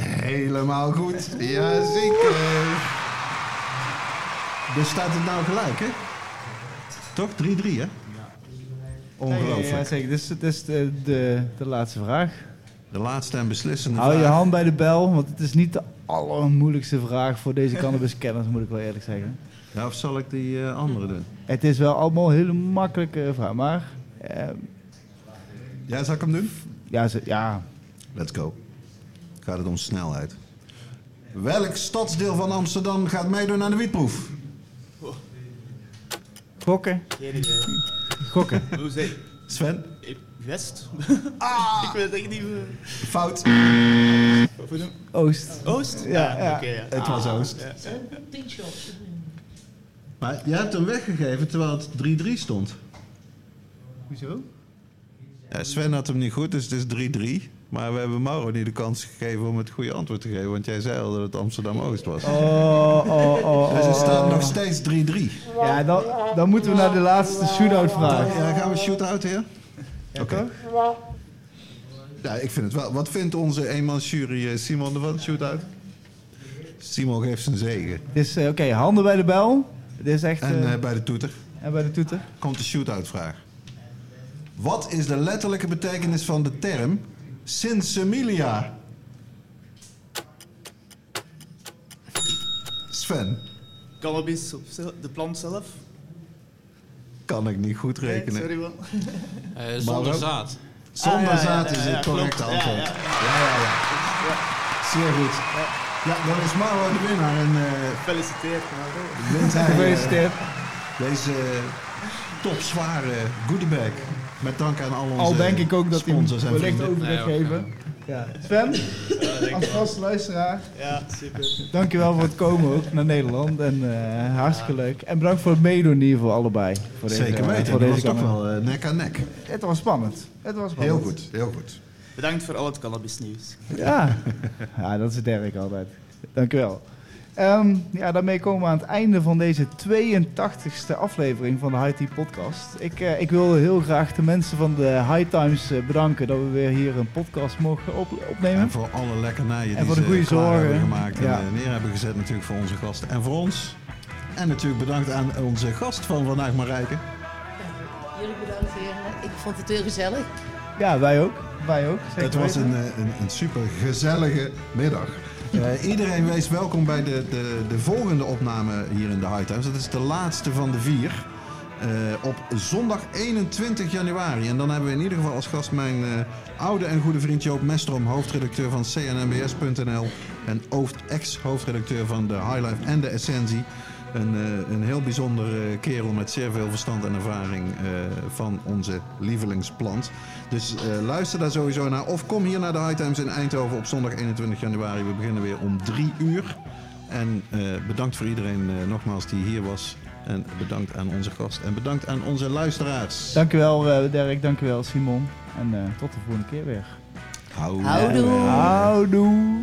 Helemaal goed. Jazeker. Dus staat het nou gelijk, hè? Toch? 3-3, hè? Ongelooflijk. Ja, zeker. Dit is, dit is de, de, de laatste vraag. De laatste en beslissende Hou je vraag. hand bij de bel, want het is niet de allermoeilijkste vraag voor deze cannabiskenners, moet ik wel eerlijk zeggen. Ja, of zal ik die eh, andere doen? Het is wel allemaal hele makkelijke vraag, maar eh, Ja, zal ik hem doen? ja, ze, ja, Let's go. Gaat het om snelheid. Welk stadsdeel van Amsterdam gaat meedoen aan de wietproef? gokken, Geen idee. gokken. Sven? ik? West? Ah! ik weet het echt niet meer. Hoe Oost. Oost? Ja, ja. Oké, ja. Het was Oost. Ja. Maar jij hebt hem weggegeven terwijl het 3-3 stond. Hoezo? Ja, Sven had hem niet goed, dus het is 3-3. Maar we hebben Mauro niet de kans gegeven om het goede antwoord te geven. Want jij zei al dat het Amsterdam-Oost was. Oh, oh, oh, Dus het oh, staat oh. nog steeds 3-3. Ja, dan, dan moeten we naar de laatste shootout vraag. Ja, gaan we shoot-out, heer? Ja, Oké. Ja, ik vind het wel. Wat vindt onze eenmansjury eh, Simon ervan, shoot-out? Simon geeft zijn zegen. Dus eh, oké, handen bij de bel. Dit is echt... En eh, bij de toeter en bij de toeter. komt de shoot-out vraag. Wat is de letterlijke betekenis van de term Sinsemilia. Sven, Cannabis, op de plant zelf. kan ik niet goed Nee, rekenen. sorry man. Eh, zonder ook- zaad. Zonder Ah, ja, ja, zaad is het correcte antwoord. ja. Ja, ja, ja. Zeer goed. Ja, dan is Mauro de winnaar en eh Gefeliciteerd. Mauro. wint hij eh, Gefeliciteerd. deze topzware goodiebag. Met dank aan al onze Al denk ik ook dat hij hem sponsors en wellicht vrienden. over gaat Nee, ook, geven. Ja. Sven, als vaste luisteraar, Ja, super. dankjewel voor het komen ook naar Nederland. En eh, hartstikke leuk. En bedankt voor het meedoen in ieder geval allebei. Voor deze, Zeker eh, weten, Voor dat deze was toch wel eh, nek aan nek. Het was spannend. Het was spannend. Heel goed, heel goed. Bedankt voor al het cannabisnieuws. Ja. ja, dat is Dirk altijd. Dankjewel. Ehm ja, daarmee komen we aan het einde van deze 82e aflevering van de High Tea Podcast. Ik, eh, ik wil heel graag de mensen van de High Times eh, bedanken dat we weer hier een podcast mogen op- opnemen. En voor alle lekkernijen En die voor de ze goede klaar zorgen. hebben gemaakt en Ja. eh, neer hebben gezet natuurlijk voor onze gasten en voor ons. En natuurlijk bedankt aan onze gast van vandaag Marijke. Jullie bedankt heren. Ik vond het heel gezellig. Ja, wij ook. Wij ook. Zeker Het was een, een, een super gezellige middag. Eh, iedereen wees welkom bij de, de, de volgende opname hier in de High Times. Dat is de laatste van de vier. Eh, op zondag 21 januari. En dan hebben we in ieder geval als gast mijn eh, oude en goede vriend Joop Mestrom, hoofdredacteur van cnnbs.nl en hoofd- ex-hoofdredacteur van de High Life en de Essentie. Een, eh, een heel bijzonder eh, kerel met zeer veel verstand en ervaring eh, van onze lievelingsplant. Dus eh, luister daar sowieso naar. Of kom hier naar de High Times in Eindhoven op zondag 21 januari. We beginnen weer om drie uur. En eh, bedankt voor iedereen eh, nogmaals die hier was. En bedankt aan onze gast. En bedankt aan onze luisteraars. Dankjewel eh Dirk, dankjewel Simon. En eh, tot de volgende keer weer. Houdoe. Houdoe. Houdoe.